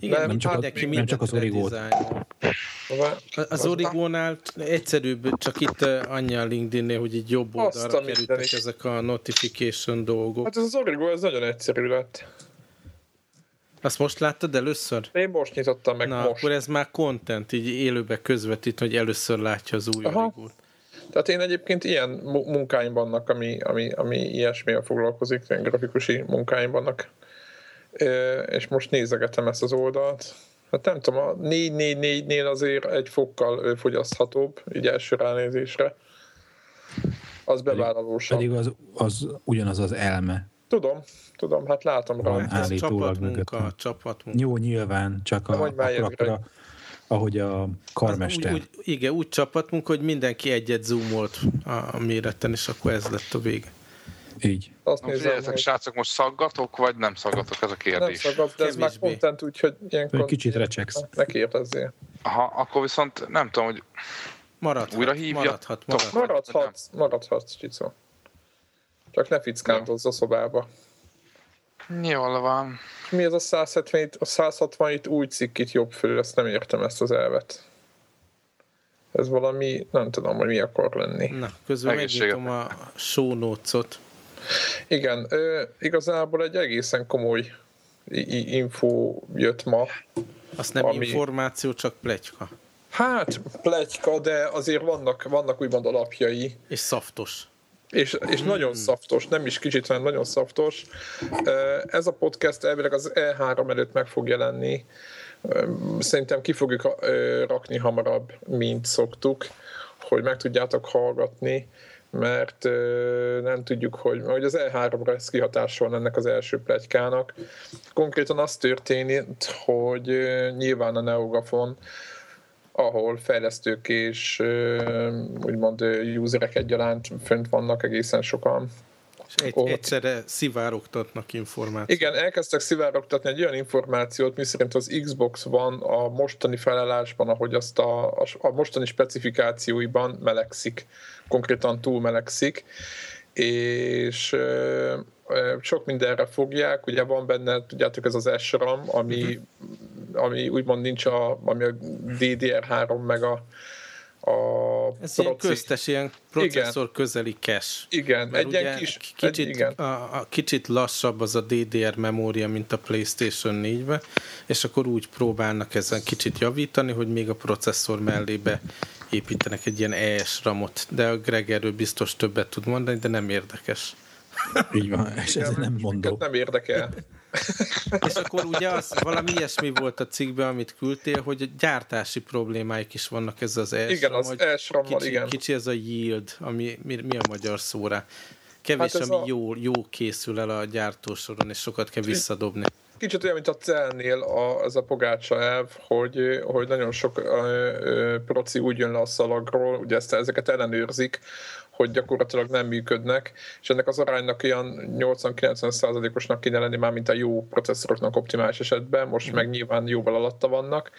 Igen, Nem, nem csak, a, nem csak az origót. Az origónál egyszerűbb, csak itt uh, annyi a LinkedIn-nél, hogy így jobb oldalra kerültek ezek a notification dolgok. Hát ez az Origo, ez nagyon egyszerű lett. Azt most láttad először? Én most nyitottam meg Na, most. akkor ez már content, így élőbe közvetít, hogy először látja az új Aha. origót. Tehát én egyébként ilyen mu- munkáim vannak, ami, ami, ami ilyesmivel foglalkozik, ilyen grafikusi munkáim vannak. És most nézegetem ezt az oldalt. Hát nem tudom, a 444-nél azért egy fokkal fogyaszthatóbb, így első ránézésre. Az bevállalósabb. Pedig az, az ugyanaz az elme. Tudom, tudom, hát látom Van. rajta. Ez Állítólag csapatmunka, csapatmunka. Jó, nyilván, csak a, akkor a, ahogy a karmester. Úgy, úgy, igen, úgy csapatmunka, hogy mindenki egyet zoomolt a, a méreten, és akkor ez lett a vége. Így. Azt Na, nézem, hogy srácok, most szaggatok, vagy nem szaggatok, ez a nem kérdés. szagad, de ez már Kevésbé. content, úgyhogy ilyenkor kicsit recseksz. ne kérdezzél. Aha, akkor viszont nem tudom, hogy Maradhat, Újra hívja? maradhat, maradhat. Maradhatsz, maradhatsz, Csicó. Csak ne fickántozz a szobába. jól van. Mi ez a 170, a 160 itt új cikkit jobb fölül, ezt nem értem ezt az elvet. Ez valami, nem tudom, hogy mi akar lenni. Na, közben megnyitom a show notes-ot. Igen, igazából egy egészen komoly info jött ma. Azt nem Ami- információ, csak pletyka. Hát, pletyka, de azért vannak, vannak úgymond alapjai. És szaftos. És, és nagyon szaftos, nem is kicsit, hanem nagyon szaftos. Ez a podcast elvileg az E3 előtt meg fog jelenni. Szerintem ki fogjuk rakni hamarabb, mint szoktuk, hogy meg tudjátok hallgatni, mert nem tudjuk, hogy, hogy az E3-ra ez kihatással ennek az első pletykának. Konkrétan az történt, hogy ö, nyilván a Neogafon ahol fejlesztők és ö, úgymond userek egyaránt fönt vannak egészen sokan. És egy, Ó. egyszerre szivárogtatnak információt. Igen, elkezdtek szivárogtatni egy olyan információt, miszerint az Xbox van a mostani felállásban, ahogy azt a, a, a mostani specifikációiban melegszik, konkrétan túl melegszik, és ö, ö, sok mindenre fogják, ugye van benne, tudjátok, ez az SRAM, ami, ami úgymond nincs a, ami a DDR3 meg a, a Ez ilyen proci- köztes, ilyen processzor közeli cache. Igen, Mert egy ugye ilyen kis, kicsit, egy, igen. A, a, kicsit lassabb az a DDR memória, mint a PlayStation 4-be, és akkor úgy próbálnak ezen kicsit javítani, hogy még a processzor mellébe építenek egy ilyen ES ramot, de a Greg erről biztos többet tud mondani, de nem érdekes. Így van, és ez nem mondó. Nem érdekel. És akkor ugye az, valami ilyesmi volt a cikkben, amit küldtél, hogy gyártási problémáik is vannak ezzel az ES Igen, az ESRAM-mal, kicsi, igen. Kicsi ez a yield, ami mi, mi a magyar szóra? Kevés, Hát ez ami a- jó, jó készül el a gyártósoron, és sokat kell visszadobni. Kicsit olyan, mint a celnél a, ez a pogácsa elv, hogy, hogy nagyon sok ö, ö, proci úgy jön le a szalagról, ugye ezt, ezeket ellenőrzik, hogy gyakorlatilag nem működnek, és ennek az aránynak olyan 80-90 százalékosnak kéne lenni már, mint a jó processzoroknak optimális esetben, most meg nyilván jóval alatta vannak.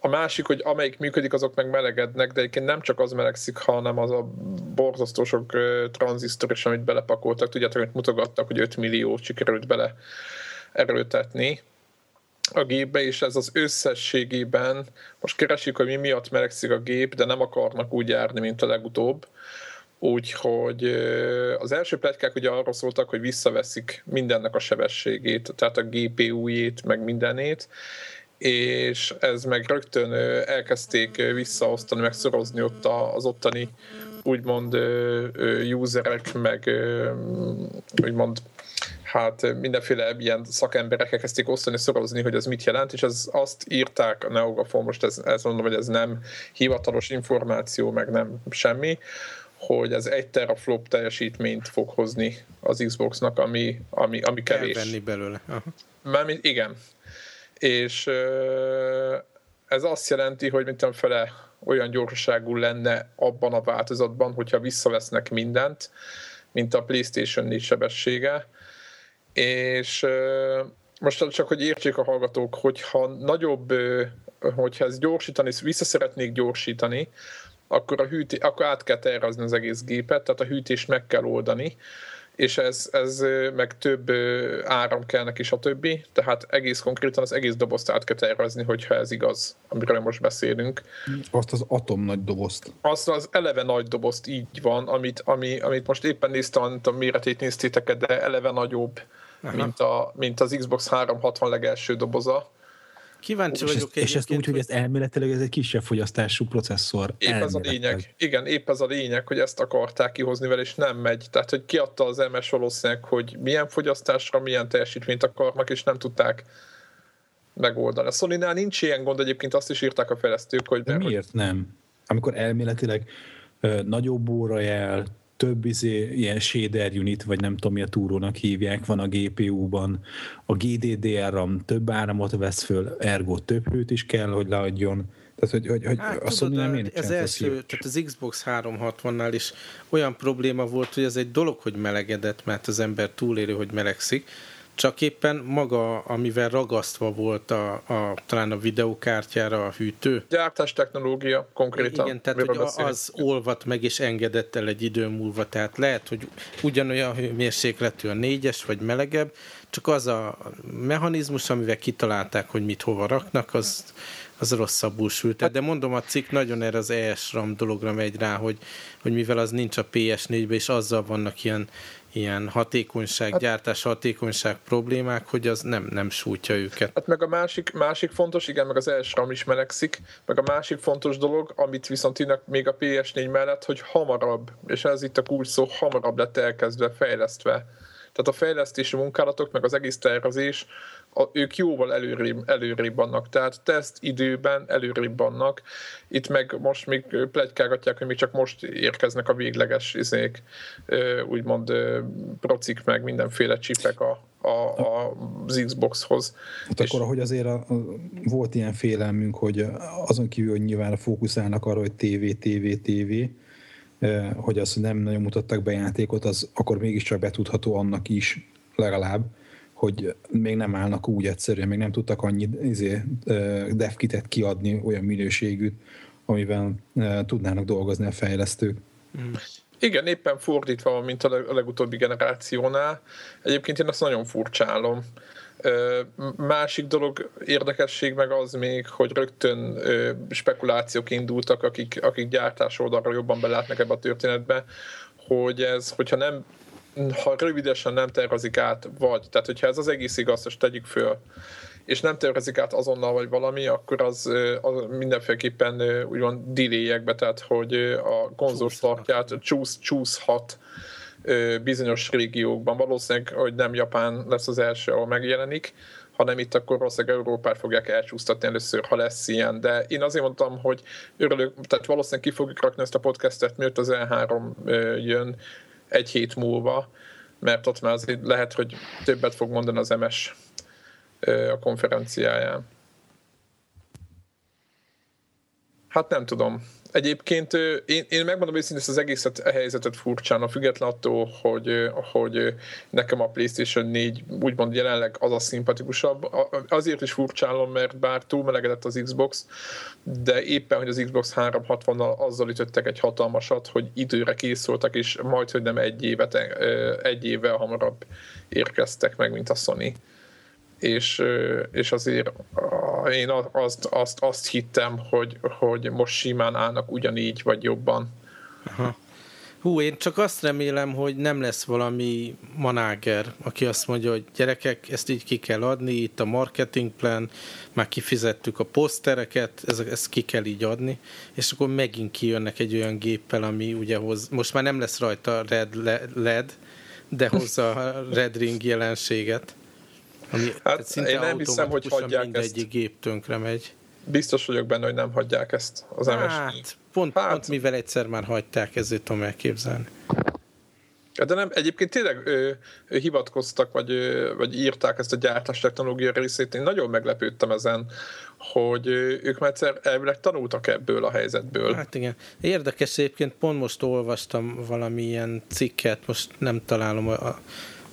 A másik, hogy amelyik működik, azok meg melegednek, de egyébként nem csak az melegszik, hanem az a borzasztó sok ö, tranzisztor is, amit belepakoltak. Tudjátok, hogy mutogattak, hogy 5 millió sikerült bele erőltetni a gépbe, és ez az összességében, most keresik, hogy mi miatt melegszik a gép, de nem akarnak úgy járni, mint a legutóbb. Úgyhogy az első pletykák ugye arról szóltak, hogy visszaveszik mindennek a sebességét, tehát a GPU-jét, meg mindenét, és ez meg rögtön elkezdték visszaosztani, meg szorozni ott az ottani úgymond userek, meg úgymond hát mindenféle ilyen szakemberek elkezdték osztani, szorozni, hogy ez mit jelent, és ez azt írták a Neogafon, most ez, ez mondom, hogy ez nem hivatalos információ, meg nem semmi, hogy ez egy teraflop teljesítményt fog hozni az Xboxnak, ami, ami, ami kevés. Elvenni belőle. Aha. Mármint igen. És ez azt jelenti, hogy mint fele olyan gyorsaságú lenne abban a változatban, hogyha visszavesznek mindent, mint a PlayStation 4 sebessége. És most csak, hogy értsék a hallgatók, hogyha nagyobb, hogyha ez gyorsítani, vissza szeretnék gyorsítani, akkor, a hűté, akkor át kell tervezni az egész gépet, tehát a hűtést meg kell oldani, és ez, ez meg több áram kell neki, stb. Tehát egész konkrétan az egész dobozt át kell tervezni, hogyha ez igaz, amiről most beszélünk. Azt az atom nagy dobozt. Azt az eleve nagy dobozt így van, amit, ami, amit most éppen néztem, nem tudom, méretét néztétek, de eleve nagyobb, mint, a, mint az Xbox 360 legelső doboza. Kíváncsi És, vagyok ezt, és ezt úgy, hogy ez elméletileg ez egy kisebb fogyasztású processzor. Épp ez a lényeg. Igen, épp ez a lényeg, hogy ezt akarták kihozni vele, és nem megy. Tehát, hogy kiadta az MS valószínűleg, hogy milyen fogyasztásra, milyen teljesítményt akarnak, és nem tudták megoldani. A sony nincs ilyen gond, egyébként azt is írták a fejlesztők, hogy... De hogy miért nem? Amikor elméletileg ö, nagyobb órajel, több izé, ilyen shader unit, vagy nem tudom, mi a túrónak hívják, van a GPU-ban, a GDDR-RAM több áramot vesz föl, ergo több hőt is kell, hogy leadjon. Tehát, hogy, hogy, hogy Hát, a Sony tudod, nem miért ez első, tehát az Xbox 360-nál is olyan probléma volt, hogy ez egy dolog, hogy melegedett, mert az ember túlélő, hogy melegszik, csak éppen maga, amivel ragasztva volt a, a talán a videokártyára a hűtő, Gyártás technológia konkrétan. igen, tehát hogy beszélünk. az olvat meg és engedett el egy idő múlva, tehát lehet, hogy ugyanolyan hőmérsékletű a négyes, vagy melegebb, csak az a mechanizmus, amivel kitalálták, hogy mit hova raknak, az, az rosszabbul sült. De mondom, a cikk nagyon erre az ESRAM dologra megy rá, hogy, hogy mivel az nincs a PS4-ben, és azzal vannak ilyen, ilyen hatékonyság, Hát- gyártás hatékonyság problémák, hogy az nem, nem sújtja őket. Hát meg a másik, másik fontos, igen, meg az első RAM is melegszik, meg a másik fontos dolog, amit viszont írnak még a PS4 mellett, hogy hamarabb, és ez itt a kulcs szó, hamarabb lett elkezdve, fejlesztve. Tehát a fejlesztési munkálatok, meg az egész tervezés, a, ők jóval előrébb, előrébb vannak, tehát teszt időben előrébb vannak. Itt meg most még plegykálgatják, hogy még csak most érkeznek a végleges izék, úgymond procik, meg mindenféle csipek a, a, a, az Xboxhoz. Hát akkor, ahogy azért a, a, volt ilyen félelmünk, hogy azon kívül, hogy nyilván fókuszálnak arra, hogy TV, TV, TV, hogy azt nem nagyon mutattak be játékot, az akkor mégiscsak betudható annak is legalább, hogy még nem állnak úgy egyszerűen, még nem tudtak annyi izé, devkitet kiadni, olyan minőségűt, amivel tudnának dolgozni a fejlesztők. Igen, éppen fordítva van, mint a legutóbbi generációnál. Egyébként én azt nagyon furcsálom. Másik dolog, érdekesség meg az még, hogy rögtön spekulációk indultak, akik, akik gyártás oldalra jobban belátnak ebbe a történetbe, hogy ez, hogyha nem ha rövidesen nem tervezik át, vagy, tehát hogyha ez az egész igaz, most tegyük föl, és nem tervezik át azonnal, vagy valami, akkor az, az mindenféleképpen úgymond delayekbe, tehát hogy a konzolstartját csúsz, csúszhat bizonyos régiókban. Valószínűleg, hogy nem Japán lesz az első, ahol megjelenik, hanem itt akkor valószínűleg Európát fogják elcsúsztatni először, ha lesz ilyen. De én azért mondtam, hogy örülök, tehát valószínűleg ki fogjuk rakni ezt a podcastet, miért az E3 ö, jön egy hét múlva, mert ott már azért lehet, hogy többet fog mondani az MS a konferenciáján. Hát nem tudom. Egyébként én, én megmondom őszintén ezt az egészet, a helyzetet furcsán, a független attól, hogy, hogy nekem a PlayStation 4 úgymond jelenleg az a szimpatikusabb. Azért is furcsálom, mert bár túlmelegedett az Xbox, de éppen, hogy az Xbox 360-nal azzal ütöttek egy hatalmasat, hogy időre készültek, és majd, hogy nem egy évet, egy évvel hamarabb érkeztek meg, mint a Sony és, és azért én azt, azt, azt hittem, hogy, hogy most simán állnak ugyanígy, vagy jobban. Hú, én csak azt remélem, hogy nem lesz valami manáger, aki azt mondja, hogy gyerekek, ezt így ki kell adni, itt a marketing plan, már kifizettük a posztereket, ez, ezt ki kell így adni, és akkor megint kijönnek egy olyan géppel, ami ugye hoz, most már nem lesz rajta red le- LED, de hozza a red ring jelenséget. Ami tehát szinte Hát, én nem hiszem, hogy hagyják mindegyik gép tönkre megy. Biztos vagyok benne, hogy nem hagyják ezt az. Hát, pont, Hát. pont mivel egyszer már hagyták, ezért tudom elképzelni. De nem, egyébként tényleg ö, ö, hivatkoztak, vagy, ö, vagy írták ezt a gyártás technológia részét. Én nagyon meglepődtem ezen, hogy ők már egyszer elvileg tanultak ebből a helyzetből. Hát igen. Érdekes egyébként, pont most olvastam valamilyen cikket, most nem találom a, a,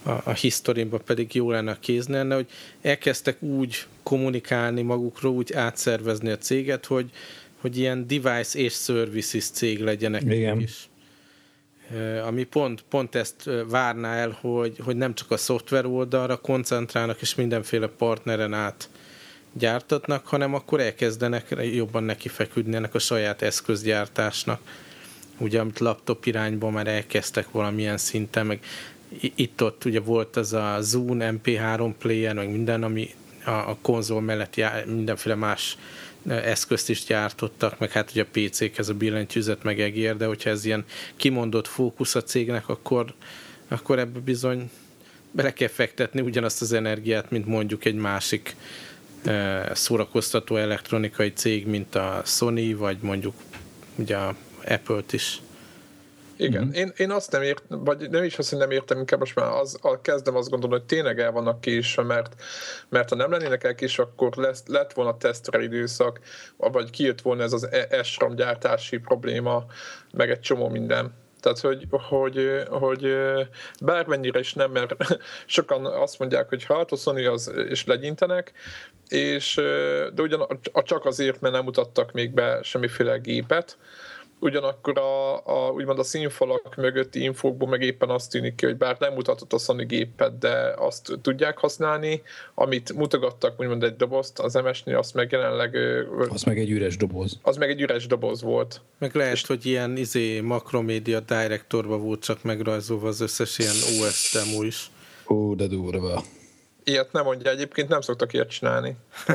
a historimba, pedig jó lenne kézni lenne, hogy elkezdtek úgy kommunikálni magukról, úgy átszervezni a céget, hogy, hogy ilyen device és services cég legyenek Igen. is. ami pont, pont ezt várná el, hogy, hogy nem csak a szoftver oldalra koncentrálnak, és mindenféle partneren át gyártatnak, hanem akkor elkezdenek jobban nekifeküdni ennek a saját eszközgyártásnak. Ugye, amit laptop irányban már elkezdtek valamilyen szinten, meg itt-ott ugye volt az a Zoom MP3 player, meg minden, ami a, a konzol mellett já, mindenféle más eszközt is gyártottak, meg hát ugye a PC-khez a billentyűzet meg egér, de hogyha ez ilyen kimondott fókusz a cégnek, akkor, akkor ebbe bizony bele kell fektetni ugyanazt az energiát, mint mondjuk egy másik szórakoztató elektronikai cég, mint a Sony, vagy mondjuk ugye a Apple-t is. Igen, mm-hmm. én, én azt nem értem, vagy nem is azt, hogy nem értem, inkább most már az, a, kezdem azt gondolni, hogy tényleg el vannak késve, mert, mert ha nem lennének el késve, akkor lesz, lett volna tesztre időszak, vagy kijött volna ez az e, SRAM gyártási probléma, meg egy csomó minden. Tehát, hogy, hogy, hogy bármennyire is nem, mert sokan azt mondják, hogy hát a Sony az, és legyintenek, és, de ugyan csak azért, mert nem mutattak még be semmiféle gépet, ugyanakkor a, a, úgymond a színfalak mögötti infókból meg éppen azt tűnik ki, hogy bár nem mutatott a Sony gépet, de azt tudják használni, amit mutogattak úgymond egy dobozt, az MS-nél azt meg jelenleg... Az meg egy üres doboz. Az meg egy üres doboz volt. Meg lehet, és, hogy ilyen izé, makromédia directorba volt csak megrajzolva az összes ilyen OS demo is. Ó, de durva. Ilyet nem mondja, egyébként nem szoktak ilyet csinálni.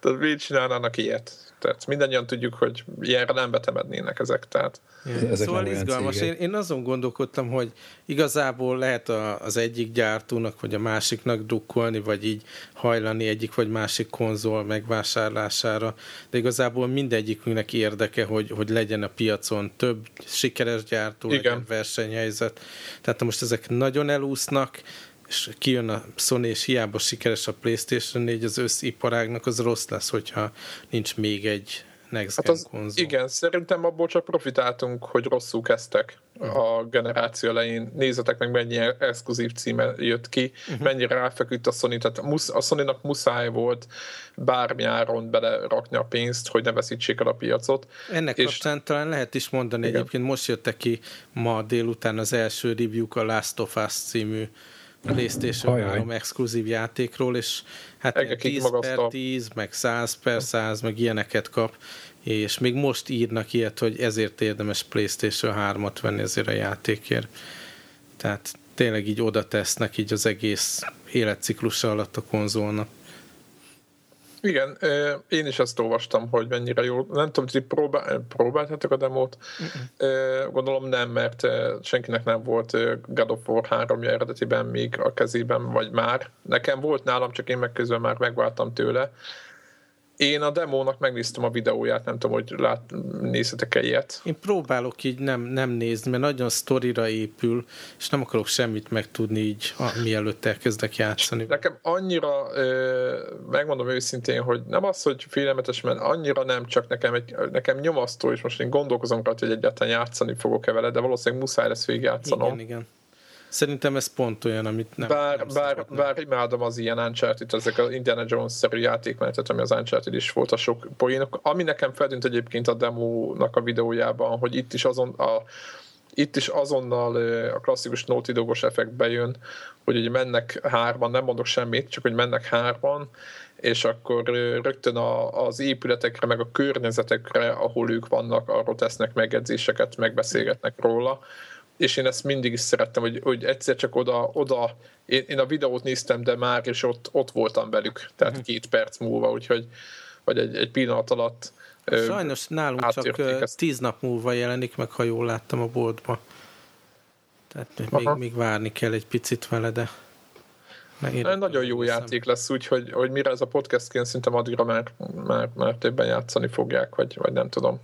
Tehát miért csinálnának ilyet? Tehát mindannyian tudjuk, hogy ilyenre nem betemednének ezek. Tehát. Ja, ezek szóval izgalmas. Én, én azon gondolkodtam, hogy igazából lehet a, az egyik gyártónak, vagy a másiknak drukkolni, vagy így hajlani egyik vagy másik konzol megvásárlására, de igazából mindegyikünknek érdeke, hogy, hogy legyen a piacon több sikeres gyártó, Igen. legyen versenyhelyzet. Tehát most ezek nagyon elúsznak, és kijön a Sony, és hiába sikeres a Playstation 4, az össziparágnak az rossz lesz, hogyha nincs még egy next hát az, konzol. Igen, szerintem abból csak profitáltunk, hogy rosszul kezdtek uh-huh. a generáció elején. Nézzetek meg, mennyi exkluzív címe jött ki, uh-huh. mennyire ráfeküdt a Sony, tehát a Sony-nak muszáj volt bármi áron belerakni a pénzt, hogy ne veszítsék el a piacot. Ennek és... kapcsán talán lehet is mondani, igen. egyébként most jöttek ki ma délután az első review a Last of Us című PlayStation Ajaj. 3 exkluzív játékról, és hát Egekig 10 magasztal. per 10, meg 100 per 100, meg ilyeneket kap, és még most írnak ilyet, hogy ezért érdemes PlayStation 3-at venni ezért a játékért. Tehát tényleg így oda tesznek így az egész életciklusa alatt a konzolnak. Igen, én is ezt olvastam, hogy mennyire jó. Nem tudom, hogy próbál, próbáltátok a demót. Uh-uh. Gondolom nem, mert senkinek nem volt God of War 3 eredetiben még a kezében, vagy már. Nekem volt nálam, csak én meg közben már megváltam tőle. Én a demónak megnéztem a videóját, nem tudom, hogy lát, nézhetek-e ilyet. Én próbálok így nem, nem nézni, mert nagyon sztorira épül, és nem akarok semmit megtudni így, a, mielőtt elkezdek játszani. Nekem annyira, megmondom őszintén, hogy nem az, hogy félelmetes, mert annyira nem, csak nekem, egy, nekem nyomasztó, és most én gondolkozom rajta, hogy egyáltalán játszani fogok-e vele, de valószínűleg muszáj lesz végigjátszanom. Igen, igen. Szerintem ez pont olyan, amit nem Bár, nem bár, bár imádom az ilyen Uncharted, ezek az Indiana Jones-szerű játékmenetet, ami az Uncharted is volt a sok poénok. Ami nekem feltűnt egyébként a demónak a videójában, hogy itt is azon a itt is azonnal a klasszikus Naughty Dogos effekt bejön, hogy ugye mennek hárman, nem mondok semmit, csak hogy mennek hárman, és akkor rögtön a, az épületekre, meg a környezetekre, ahol ők vannak, arról tesznek megjegyzéseket, megbeszélgetnek róla, és én ezt mindig is szerettem, hogy, hogy egyszer csak oda, oda én, én a videót néztem, de már is ott, ott voltam velük, tehát uh-huh. két perc múlva, úgyhogy vagy egy, egy pillanat alatt Sajnos nálunk csak ezt. tíz nap múlva jelenik meg, ha jól láttam a boltba. Tehát még, még várni kell egy picit vele, de... Nagyon jó hiszem. játék lesz, úgyhogy hogy mire ez a podcast kén szinte addigra már, már, már többen játszani fogják, vagy, vagy nem tudom.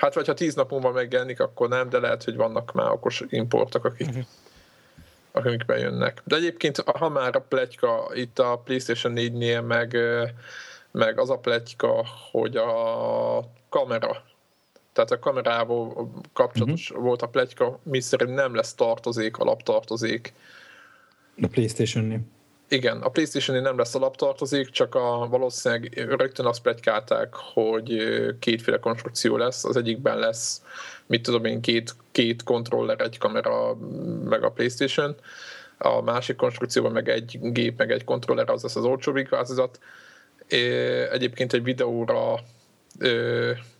Hát vagy ha tíz nap múlva megjelenik, akkor nem, de lehet, hogy vannak már okos importok, akik, uh-huh. akik bejönnek. De egyébként, ha már a pletyka itt a PlayStation 4-nél, meg, meg az a pletyka, hogy a kamera, tehát a kamerával kapcsolatos uh-huh. volt a pletyka, mi szerint nem lesz tartozék, alaptartozék. A PlayStation-nél. Igen, a playstation nem lesz alaptartozék, csak a, valószínűleg rögtön azt plegykálták, hogy kétféle konstrukció lesz. Az egyikben lesz, mit tudom én, két, két kontroller, egy kamera, meg a Playstation. A másik konstrukcióban meg egy gép, meg egy kontroller, az lesz az olcsóbbik változat. Egyébként egy videóra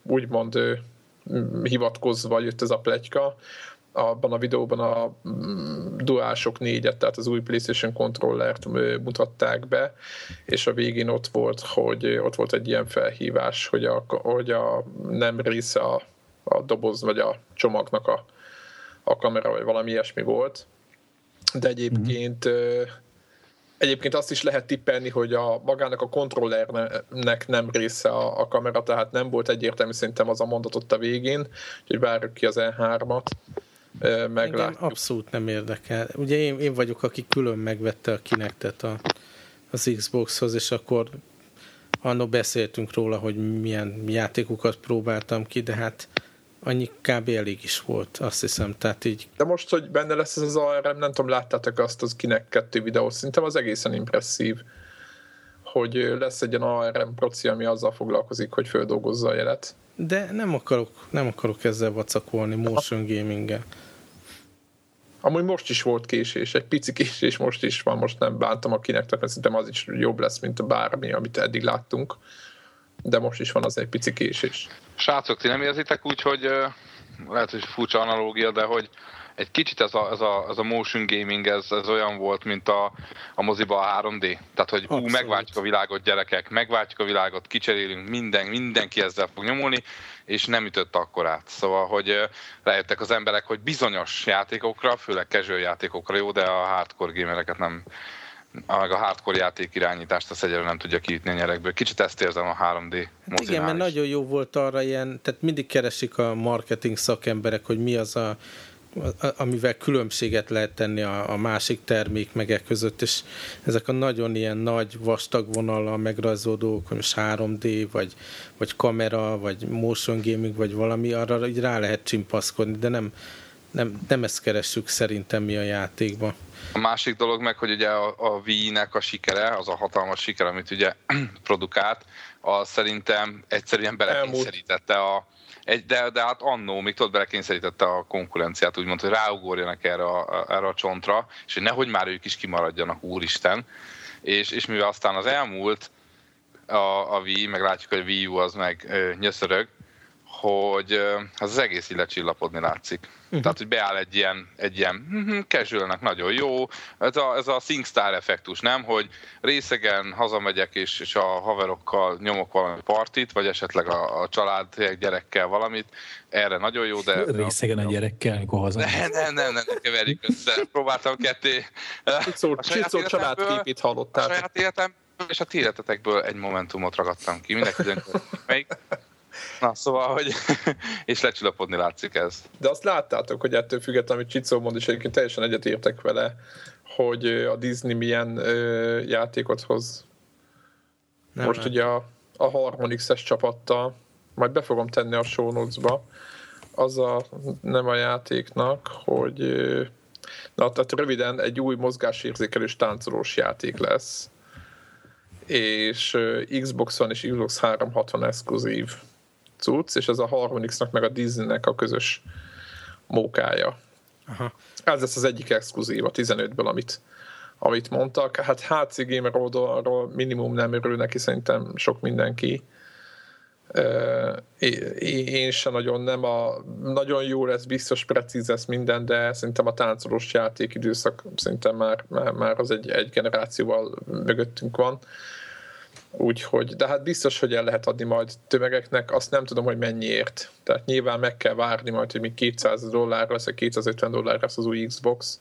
úgymond hivatkozva jött ez a pletyka, abban a videóban a mm, DualShock 4-et, tehát az új PlayStation controllert mutatták be, és a végén ott volt, hogy ott volt egy ilyen felhívás, hogy a, hogy a nem része a, a doboz vagy a csomagnak a, a kamera, vagy valami ilyesmi volt. De egyébként mm-hmm. Egyébként azt is lehet tippelni, hogy a magának a kontrollernek nem része a, a kamera, tehát nem volt egyértelmű szerintem az a mondat ott a végén, hogy várjuk ki az E3-at meglátjuk. Engem abszolút nem érdekel. Ugye én, én vagyok, aki külön megvette a Kinectet a, az Xboxhoz, és akkor annó beszéltünk róla, hogy milyen játékokat próbáltam ki, de hát annyi kb. elég is volt, azt hiszem, tehát így. De most, hogy benne lesz ez az ARM, nem tudom, láttátok azt az Kinect 2 videót, szerintem az egészen impresszív, hogy lesz egy ilyen ARM proci, ami azzal foglalkozik, hogy földolgozza a jelet. De nem akarok, nem akarok ezzel vacakolni motion gaming-el. Amúgy most is volt késés, egy pici késés most is van, most nem bántam akinek, tehát szerintem az is jobb lesz, mint a bármi, amit eddig láttunk. De most is van az egy pici késés. Srácok, ti nem érzitek úgy, hogy lehet, hogy furcsa analógia, de hogy egy kicsit ez a, ez a, ez a motion gaming, ez, ez olyan volt, mint a, a moziba a 3D. Tehát, hogy ú, megváltjuk a világot, gyerekek, megváltjuk a világot, kicserélünk, minden, mindenki ezzel fog nyomulni, és nem ütött akkor át. Szóval, hogy rájöttek az emberek, hogy bizonyos játékokra, főleg casual játékokra jó, de a hardcore gamereket nem, meg a hardcore játék irányítást azt egyre nem tudja kiütni a nyerekből. Kicsit ezt érzem a 3D hát Igen, mert nagyon jó volt arra ilyen, tehát mindig keresik a marketing szakemberek, hogy mi az a amivel különbséget lehet tenni a, a másik termék meg között, és ezek a nagyon ilyen nagy, vastag vonallal megrajzódók, hogy most 3D, vagy, vagy kamera, vagy motion gaming, vagy valami, arra így rá lehet csimpaszkodni, de nem, nem, nem ezt keressük szerintem mi a játékban. A másik dolog meg, hogy ugye a, a Wii-nek a sikere, az a hatalmas siker, amit ugye produkált, az szerintem egyszerűen belekényszerítette a, egy, de, de hát annó még tudod, belekényszerítette a konkurenciát, úgymond, hogy ráugorjanak erre a, erre a csontra, és hogy nehogy már ők is kimaradjanak, úristen. És, és mivel aztán az elmúlt a, a Wii, meg látjuk, hogy a Wii U az meg ö, nyöszörög, hogy az, az egész így lecsillapodni látszik. Uh-huh. Tehát, hogy beáll egy ilyen, egy ilyen hm, casual nagyon jó, ez a, ez a SingStar effektus, nem? Hogy részegen hazamegyek és, és a haverokkal nyomok valami partit, vagy esetleg a, a család gyerekkel valamit, erre nagyon jó, de... Részegen a, gyerekkel, amikor haza. Nem, nem, nem, nem, keverjük össze. Próbáltam ketté. Csicó családképét hallottál. A saját életem és a ti életetekből egy momentumot ragadtam ki. Mindenki döntött, melyik. Na, szóval, hogy és lecsillapodni látszik ez. De azt láttátok, hogy ettől függetlenül, amit Csicó mond, és egyébként teljesen egyetértek vele, hogy a Disney milyen ö, játékot hoz. Nem Most nem. ugye a, a Harmonix-es csapattal, majd be fogom tenni a show notes-ba, az a nem a játéknak, hogy na, tehát röviden egy új mozgásérzékelős táncolós játék lesz és Xbox-on és Xbox 360 exkluzív cucc, és ez a Harmonixnak meg a Disneynek a közös mókája. Aha. Ez lesz az egyik exkluzív a 15-ből, amit, amit mondtak. Hát HC Gamer oldalról minimum nem örül neki szerintem sok mindenki. Én sem nagyon nem a nagyon jó lesz, biztos precíz lesz minden, de szerintem a táncolós játék időszak szerintem már, már, már az egy, egy generációval mögöttünk van Úgyhogy, de hát biztos, hogy el lehet adni majd tömegeknek, azt nem tudom, hogy mennyiért. Tehát nyilván meg kell várni majd, hogy mi 200 dollár lesz, vagy 250 dollár lesz az új Xbox,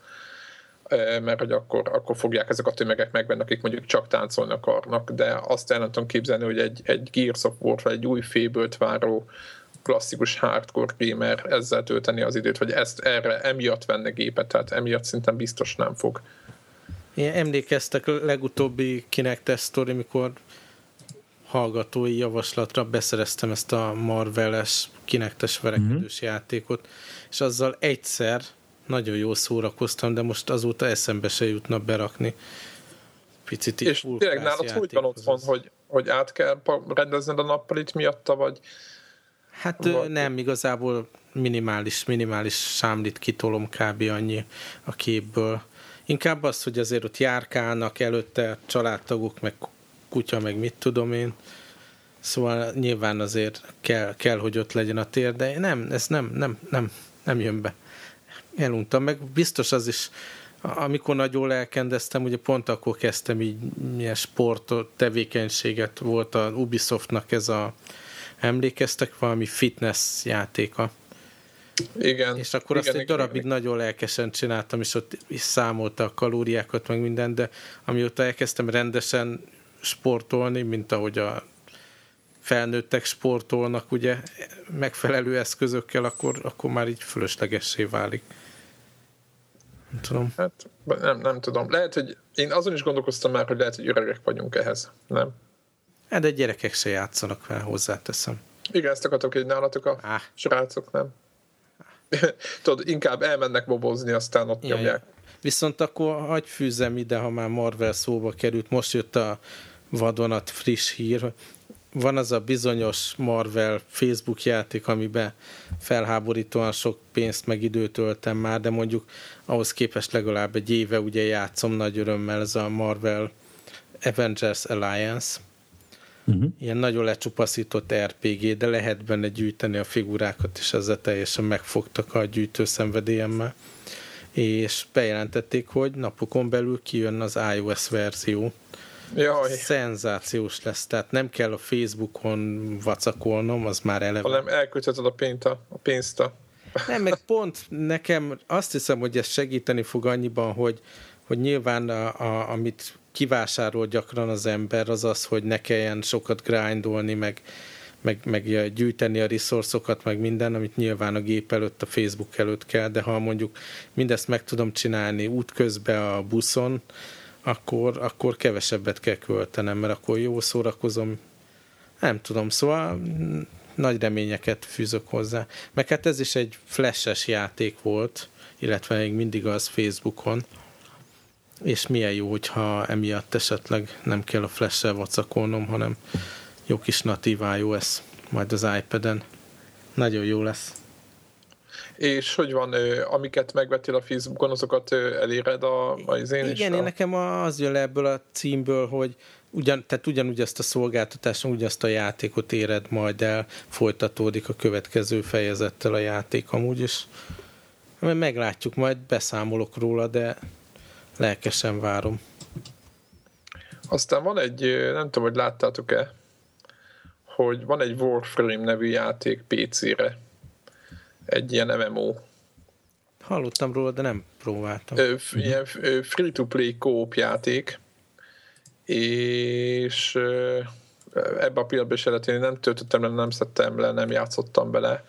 mert hogy akkor, akkor fogják ezek a tömegek megvenni, akik mondjuk csak táncolni akarnak, de azt el nem tudom képzelni, hogy egy, egy Gears of War, vagy egy új fébölt váró klasszikus hardcore gamer ezzel tölteni az időt, vagy ezt erre emiatt venne gépet, tehát emiatt szerintem biztos nem fog. Én emlékeztek legutóbbi Kinect sztori, mikor hallgatói javaslatra beszereztem ezt a Marveles kinektes verekedős mm-hmm. játékot, és azzal egyszer nagyon jól szórakoztam, de most azóta eszembe se jutna berakni. picit És tényleg nálad hogy van otthon, az... hogy, hogy át kell rendezned a nappalit miatta, vagy? Hát vagy... nem, igazából minimális, minimális sámlit kitolom kb. annyi a képből. Inkább az, hogy azért ott járkálnak előtte családtagok, meg kutya, meg mit tudom én. Szóval nyilván azért kell, kell hogy ott legyen a tér, de nem, ez nem, nem, nem, nem jön be. Eluntam meg. Biztos az is, amikor nagyon lelkendeztem, ugye pont akkor kezdtem így milyen sport tevékenységet volt a Ubisoftnak ez a emlékeztek valami fitness játéka. Igen. És akkor igen, azt egy darabig igen. nagyon lelkesen csináltam, és ott is számolta a kalóriákat, meg minden, de amióta elkezdtem rendesen sportolni, mint ahogy a felnőttek sportolnak, ugye, megfelelő eszközökkel, akkor, akkor már így fölöslegessé válik. Nem tudom. Hát nem, nem tudom. Lehet, hogy én azon is gondolkoztam már, hogy lehet, hogy öregek vagyunk ehhez. Nem? Hát de gyerekek se játszanak fel, hozzáteszem. Igen, ezt akartok, hogy nálatok a ah. srácok, nem? Tudod, inkább elmennek bobozni, aztán ott ja, nyomják. Ja. Viszont akkor hagyj fűzem ide, ha már Marvel szóba került. Most jött a vadonat friss hír. Van az a bizonyos Marvel Facebook játék, amiben felháborítóan sok pénzt meg időt öltem már, de mondjuk ahhoz képest legalább egy éve ugye játszom nagy örömmel ez a Marvel Avengers Alliance Uh-huh. Ilyen nagyon lecsupaszított RPG, de lehet benne gyűjteni a figurákat, és ezzel teljesen megfogtak a gyűjtő szenvedélyemmel. És bejelentették, hogy napokon belül kijön az iOS verzió. Jaj. Szenzációs lesz, tehát nem kell a Facebookon vacakolnom, az már eleve. Hanem elköltheted a pénzt a, a pénzt a... Nem, meg pont nekem azt hiszem, hogy ez segíteni fog annyiban, hogy, hogy nyilván a, a, amit kivásárol gyakran az ember, az az, hogy ne kelljen sokat grindolni, meg, meg, meg gyűjteni a resourcokat, meg minden, amit nyilván a gép előtt, a Facebook előtt kell, de ha mondjuk mindezt meg tudom csinálni útközben a buszon, akkor, akkor kevesebbet kell költenem, mert akkor jó szórakozom. Nem tudom, szóval nagy reményeket fűzök hozzá. Meg hát ez is egy flashes játék volt, illetve még mindig az Facebookon és milyen jó, hogyha emiatt esetleg nem kell a flash-sel vacakolnom, hanem jó kis natív iOS, majd az iPad-en. Nagyon jó lesz. És hogy van, amiket megvettél a Facebookon, azokat eléred a, az én Igen, én nekem az jön le ebből a címből, hogy ugyan, tehát ugyanúgy ezt a szolgáltatást, ugyanazt a játékot éred majd el, folytatódik a következő fejezettel a játék amúgy is. Meglátjuk, majd beszámolok róla, de lelkesen várom. Aztán van egy, nem tudom, hogy láttátok-e, hogy van egy Warframe nevű játék PC-re. Egy ilyen MMO. Hallottam róla, de nem próbáltam. Ö, ilyen free-to-play kóp játék, és ebbe a pillanatban is eredetén nem töltöttem le, nem szedtem le, nem játszottam bele,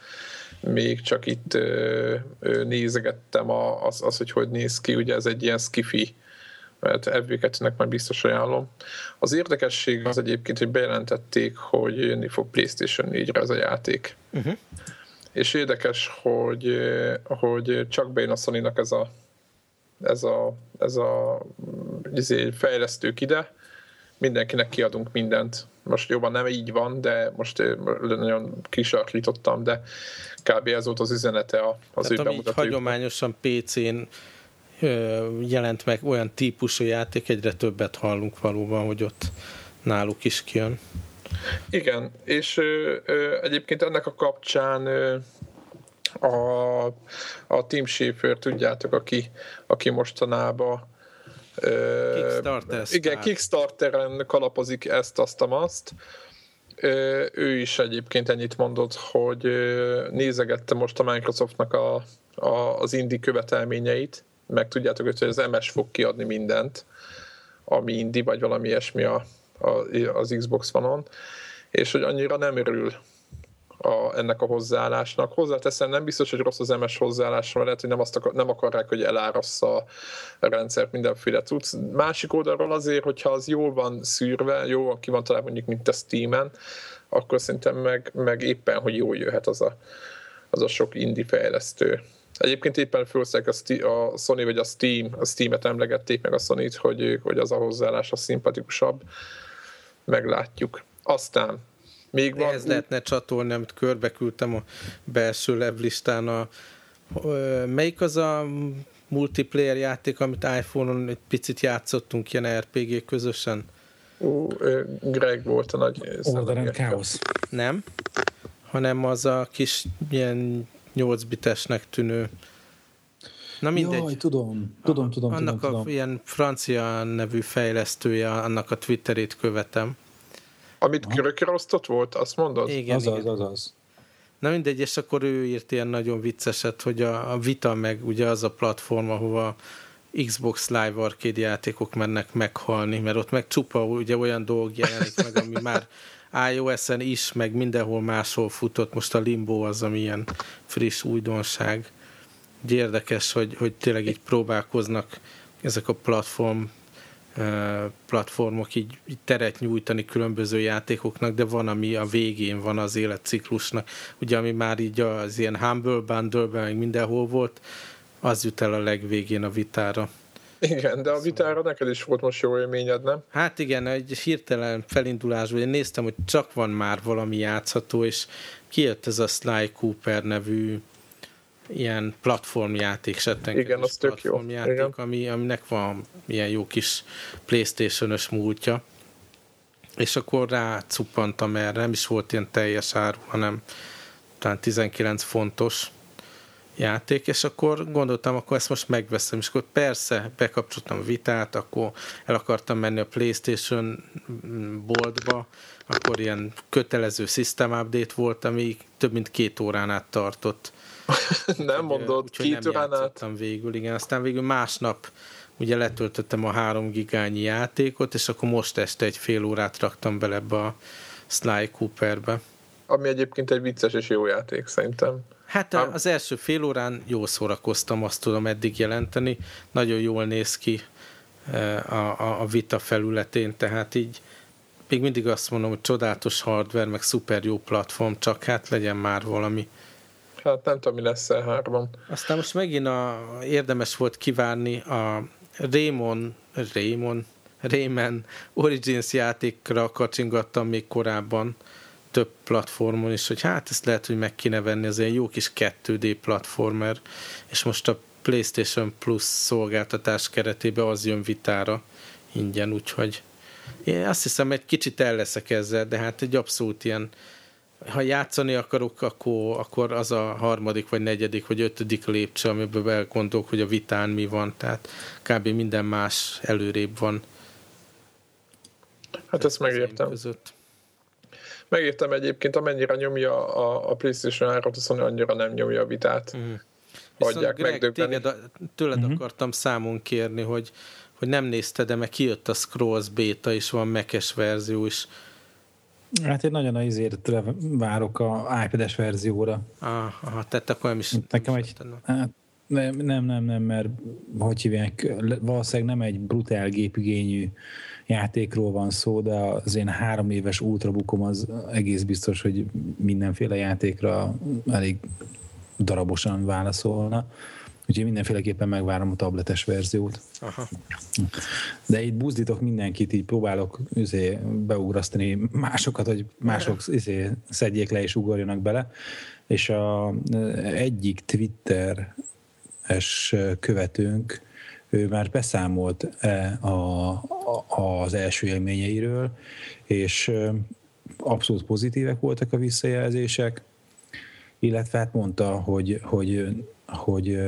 még csak itt ö, ö, nézegettem a, az, az, hogy hogy néz ki, ugye ez egy ilyen skifi, mert FB2-nek már biztos ajánlom. Az érdekesség az egyébként, hogy bejelentették, hogy jönni fog PlayStation 4-re ez a játék. Uh-huh. És érdekes, hogy, hogy csak bejön a sony ez a ez a, ez a izé, fejlesztők ide, mindenkinek kiadunk mindent. Most jobban nem így van, de most nagyon kisarkítottam, de kb. ez volt az üzenete az Tehát, ő bemutatójuk. hagyományosan PC-n jelent meg olyan típusú játék, egyre többet hallunk valóban, hogy ott náluk is kijön. Igen, és ö, ö, egyébként ennek a kapcsán ö, a, a Team Schaefer, tudjátok, aki, aki mostanában Kickstarter igen, Kickstarteren kalapozik ezt, azt, azt. Ő is egyébként ennyit mondott, hogy nézegette most a Microsoftnak a, a, az indi követelményeit, meg tudjátok, hogy az MS fog kiadni mindent, ami indi, vagy valami ilyesmi a, a, az Xbox One-on, és hogy annyira nem örül a, ennek a hozzáállásnak. Hozzáteszem, nem biztos, hogy rossz az MS hozzáállás, mert lehet, hogy nem, azt akar, nem akarják, hogy elárassza a rendszert mindenféle tudsz. Másik oldalról azért, hogyha az jól van szűrve, jó van ki van talán mondjuk, mint a Steam-en, akkor szerintem meg, meg éppen, hogy jól jöhet az a, az a sok indie fejlesztő Egyébként éppen felhozták a, a Sony vagy a Steam, a Steam-et emlegették meg a sony hogy, hogy az a hozzáállás a szimpatikusabb. Meglátjuk. Aztán még van... Ez lehetne csatolni, amit körbe küldtem a belső levlistán. A, melyik az a multiplayer játék, amit iPhone-on egy picit játszottunk ilyen RPG közösen? Ú, Greg volt a nagy... Order and Chaos. Nem, hanem az a kis ilyen 8 bitesnek tűnő Na mindegy. Jaj, tudom, tudom, tudom. Annak tudom, a tudom. ilyen francia nevű fejlesztője, annak a Twitterét követem. Amit körökrosztott volt, azt mondod? Igen, az, igen. az, az, az. Na mindegy, és akkor ő írt ilyen nagyon vicceset, hogy a, a Vita meg ugye az a platform, ahova Xbox Live Arcade játékok mennek meghalni, mert ott meg csupa ugye olyan dolg jelenik meg, ami már iOS-en is, meg mindenhol máshol futott. Most a Limbo az, ami ilyen friss újdonság. Úgy érdekes, hogy, hogy tényleg így próbálkoznak ezek a platform platformok így, így teret nyújtani különböző játékoknak, de van, ami a végén van az életciklusnak. Ugye, ami már így az ilyen Humble Bundle-ben meg mindenhol volt, az jut el a legvégén a vitára. Igen, de a vitára neked is volt most jó élményed, nem? Hát igen, egy hirtelen felindulásban én néztem, hogy csak van már valami játszható, és kijött ez a Sly Cooper nevű ilyen platformjáték, Igen, az tök jó. Igen. Ami, aminek van ilyen jó kis Playstation-ös múltja. És akkor rácuppantam erre, nem is volt ilyen teljes áru, hanem talán 19 fontos játék, és akkor gondoltam, akkor ezt most megveszem, és akkor persze bekapcsoltam a vitát, akkor el akartam menni a Playstation boltba, akkor ilyen kötelező system update volt, ami több mint két órán át tartott. nem mondod, úgy, két nem órán át? végül, igen. Aztán végül másnap ugye letöltöttem a három gigányi játékot, és akkor most este egy fél órát raktam bele ebbe a Sly Cooperbe. Ami egyébként egy vicces és jó játék, szerintem. Hát Ám... az első fél órán jól szórakoztam, azt tudom eddig jelenteni. Nagyon jól néz ki a, a, a vita felületén, tehát így még mindig azt mondom, hogy csodálatos hardware, meg szuper jó platform, csak hát legyen már valami. Hát nem tudom, mi lesz e hárban. Aztán most megint a, érdemes volt kivárni a Raymond, Raymond, Rayman Origins játékra kacsingattam még korábban, több platformon is, hogy hát ezt lehet, hogy meg kéne venni, az egy jó kis 2D platformer, és most a PlayStation Plus szolgáltatás keretében az jön vitára ingyen, úgyhogy én azt hiszem, egy kicsit el leszek ezzel, de hát egy abszolút ilyen ha játszani akarok, akkor, akkor az a harmadik, vagy negyedik, vagy ötödik lépcső, amiből elgondolok, hogy a vitán mi van, tehát kb. minden más előrébb van. Hát ezt megértem. Között. Megértem egyébként, amennyire nyomja a, a PlayStation 3 azt annyira nem nyomja a vitát. Uh-huh. Hagyják megdöbbeni. Téged, tőled uh-huh. akartam számon kérni, hogy, hogy nem nézted, de meg kijött a Scrolls beta, és van mekes verzió is. Hát én nagyon azért várok a iPad-es verzióra. Ah, aha, tehát akkor nem is... Nekem egy, hát, nem, nem, nem, nem, mert hogy hívják, valószínűleg nem egy brutál gépigényű játékról van szó, de az én három éves ultrabukom az egész biztos, hogy mindenféle játékra elég darabosan válaszolna. Úgyhogy mindenféleképpen megvárom a tabletes verziót. Aha. De itt buzdítok mindenkit, így próbálok üzé, beugrasztani másokat, hogy mások üzé, szedjék le és ugorjanak bele. És a egyik Twitter-es követőnk ő már beszámolt e a, a, az első élményeiről, és abszolút pozitívek voltak a visszajelzések, illetve hát mondta, hogy, hogy, hogy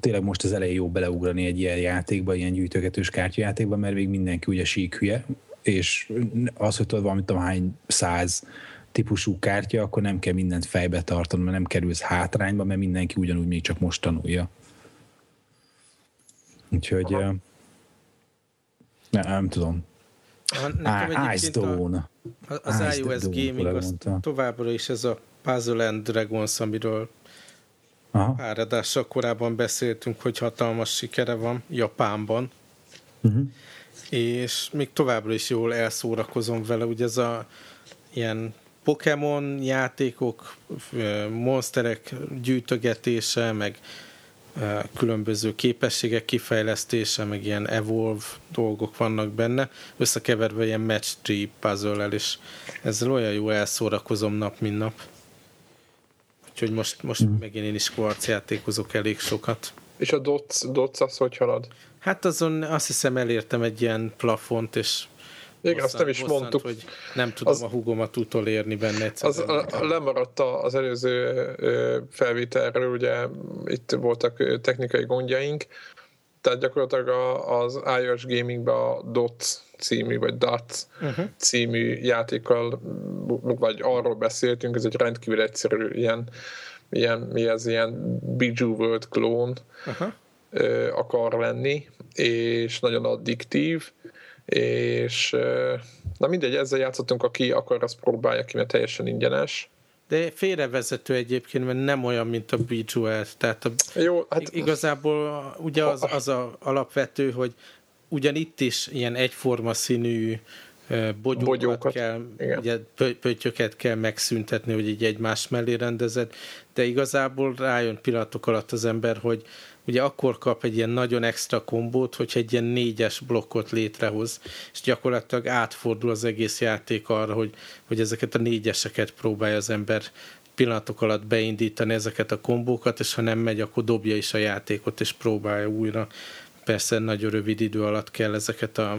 tényleg most az elején jó beleugrani egy ilyen játékba, ilyen gyűjtögetős kártyajátékba, mert még mindenki ugye sík hülye, és az, hogy tudod valamit tudom hány száz típusú kártya, akkor nem kell mindent fejbe tartani, mert nem kerülsz hátrányba, mert mindenki ugyanúgy még csak most tanulja. Úgyhogy nem, nem tudom. Nekem Ice Dawn. Az Ice iOS Gaming az továbbra is ez a Puzzle and Dragons, amiről Aha. pár adással korábban beszéltünk, hogy hatalmas sikere van Japánban. Uh-huh. És még továbbra is jól elszórakozom vele, ugye ez a ilyen Pokémon játékok, monsterek gyűjtögetése, meg különböző képességek kifejlesztése, meg ilyen evolve dolgok vannak benne, összekeverve ilyen match tree puzzle és ezzel olyan jó elszórakozom nap, mint nap. Úgyhogy most, most mm. megint én is kvarc játékozok elég sokat. És a dots, dots az hogy halad? Hát azon azt hiszem elértem egy ilyen plafont, és igen, azt nem is bosszant, mondtuk. hogy nem tudom az, a húgomat utolérni benne egyszerűen. Az, a, lemaradt az előző felvételről, ugye itt voltak technikai gondjaink, tehát gyakorlatilag az iOS Gamingben a DOTS című, vagy DOTS uh-huh. című játékkal, vagy arról beszéltünk, ez egy rendkívül egyszerű ilyen, ilyen mi ez, ilyen World klón uh-huh. akar lenni, és nagyon addiktív, és na mindegy, ezzel játszottunk, aki akar, azt próbálja ki, mert teljesen ingyenes. De félrevezető egyébként, mert nem olyan, mint a Bejeweled. Tehát a, Jó, hát, igazából ugye az, az a alapvető, hogy ugyan itt is ilyen egyforma színű bogyókat, bogyókat kell, ugye, pöttyöket kell megszüntetni, hogy így egymás mellé rendezett, de igazából rájön pillanatok alatt az ember, hogy ugye akkor kap egy ilyen nagyon extra kombót, hogyha egy ilyen négyes blokkot létrehoz, és gyakorlatilag átfordul az egész játék arra, hogy, hogy ezeket a négyeseket próbálja az ember pillanatok alatt beindítani ezeket a kombókat, és ha nem megy, akkor dobja is a játékot, és próbálja újra. Persze nagyon rövid idő alatt kell ezeket a,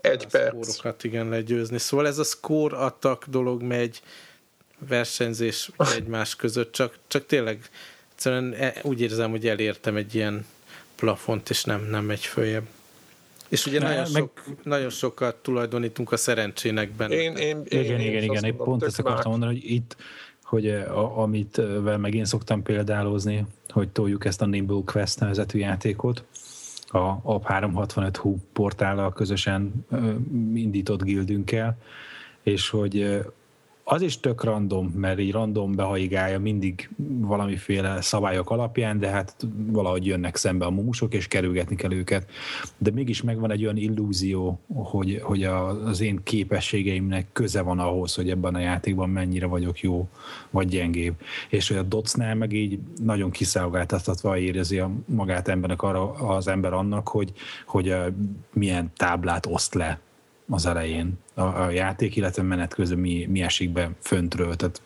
egy a perc. szkórokat igen legyőzni. Szóval ez a score attack dolog megy, versenyzés egymás között, csak, csak tényleg egyszerűen e, úgy érzem, hogy elértem egy ilyen plafont, és nem, nem megy följebb. És ugye ne, nagyon, meg... sok, nagyon sokat tulajdonítunk a szerencsének benne. Én, én, én, igen, én igen, igen. Én pont ezt akartam mondani, hogy itt, hogy eh, a, amit vel meg én szoktam példálozni, hogy toljuk ezt a Nimble Quest nevezetű játékot, a AP365 Hu portállal közösen indított gildünkkel, és hogy az is tök random, mert így random behaigálja mindig valamiféle szabályok alapján, de hát valahogy jönnek szembe a mumusok, és kerülgetni kell őket. De mégis megvan egy olyan illúzió, hogy, hogy az én képességeimnek köze van ahhoz, hogy ebben a játékban mennyire vagyok jó, vagy gyengébb. És hogy a docnál meg így nagyon kiszolgáltatva érzi a magát embernek arra, az ember annak, hogy, hogy milyen táblát oszt le az elején a, a játék, illetve menet közben mi, mi esik be föntről. Tehát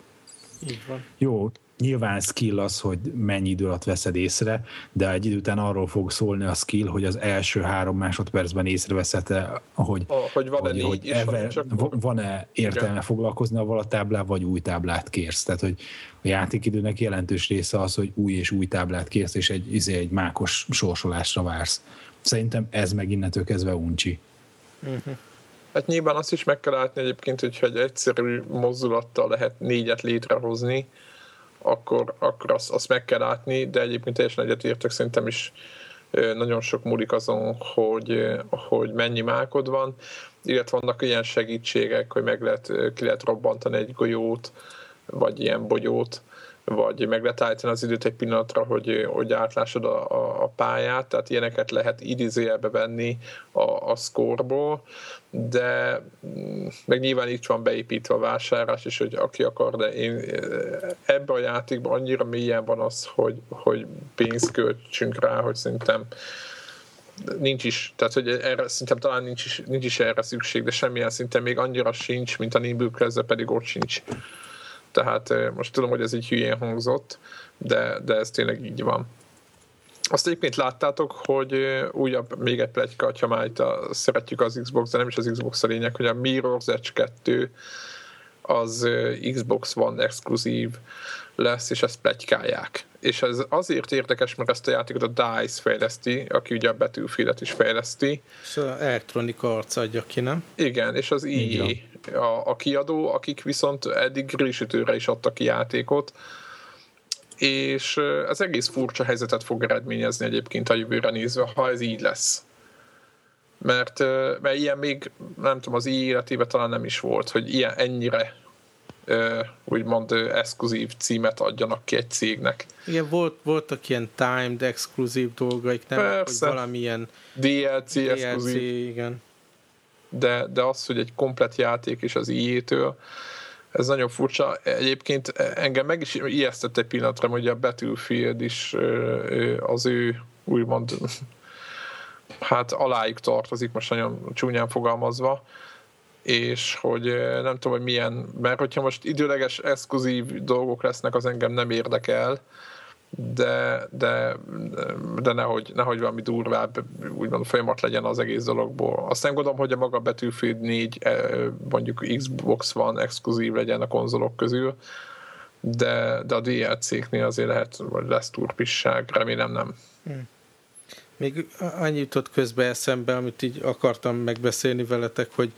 Így van. Jó, nyilván skill az, hogy mennyi idő alatt veszed észre, de egy idő után arról fog szólni a skill, hogy az első három másodpercben észreveszed hogy, a, hogy van-e, hogy, hogy eve, van-e értelme Igen. foglalkozni avval a táblával, vagy új táblát kérsz. Tehát, hogy a játékidőnek jelentős része az, hogy új és új táblát kérsz, és egy, izé, egy mákos sorsolásra vársz. Szerintem ez meg innentől kezdve uncsi. Uh-huh. Hát nyilván azt is meg kell látni egyébként, hogyha egy egyszerű mozdulattal lehet négyet létrehozni, akkor, akkor azt, azt meg kell látni, de egyébként teljesen egyetértek, szerintem is nagyon sok múlik azon, hogy, hogy mennyi mákod van, illetve vannak ilyen segítségek, hogy meg lehet, ki lehet robbantani egy golyót, vagy ilyen bogyót, vagy meg lehet állítani az időt egy pillanatra, hogy, hogy átlássad a, a, a pályát, tehát ilyeneket lehet idézőjelbe venni a, a szkorból, de mm, meg nyilván itt van beépítve a vásárlás is, hogy aki akar, de én ebben a játékban annyira mélyen van az, hogy, hogy pénzt költsünk rá, hogy szerintem nincs is, tehát hogy erre szerintem talán nincs is, nincs is erre szükség, de semmilyen szinten még annyira sincs, mint a Nimble pedig ott sincs. Tehát most tudom, hogy ez így hülyén hangzott, de, de ez tényleg így van. Azt egyébként láttátok, hogy újabb, még egy plegyka, ha már itt a, szeretjük az Xbox, de nem is az Xbox a lényeg, hogy a Mirror's Edge 2 az Xbox One exkluzív lesz, és ezt plegykálják. És ez azért érdekes, mert ezt a játékot a DICE fejleszti, aki ugye a Battlefield-et is fejleszti. És az Electronic Arts adja ki, nem? Igen, és az EA a, a kiadó, akik viszont eddig grillsütőre is adtak ki játékot, és ez egész furcsa helyzetet fog eredményezni egyébként a jövőre nézve, ha ez így lesz. Mert, mert ilyen még, nem tudom, az életében talán nem is volt, hogy ilyen ennyire úgymond exkluzív címet adjanak ki egy cégnek. Igen, volt, voltak ilyen timed exkluzív dolgaik, nem? Persze. Hogy valamilyen DLC, DLC exkluzív. igen. De, de az, hogy egy komplet játék is az IE-től, ez nagyon furcsa. Egyébként engem meg is ijesztett egy pillanatra, hogy a Battlefield is az ő úgymond hát alájuk tartozik, most nagyon csúnyán fogalmazva, és hogy nem tudom, hogy milyen, mert hogyha most időleges, exkluzív dolgok lesznek, az engem nem érdekel, de, de, de nehogy, nehogy valami durvább úgymond folyamat legyen az egész dologból. Azt nem gondolom, hogy a maga Battlefield 4 mondjuk Xbox van exkluzív legyen a konzolok közül, de, de a DLC-knél azért lehet, vagy lesz turpisság, remélem nem. Hmm. Még annyit jutott közbe eszembe, amit így akartam megbeszélni veletek, hogy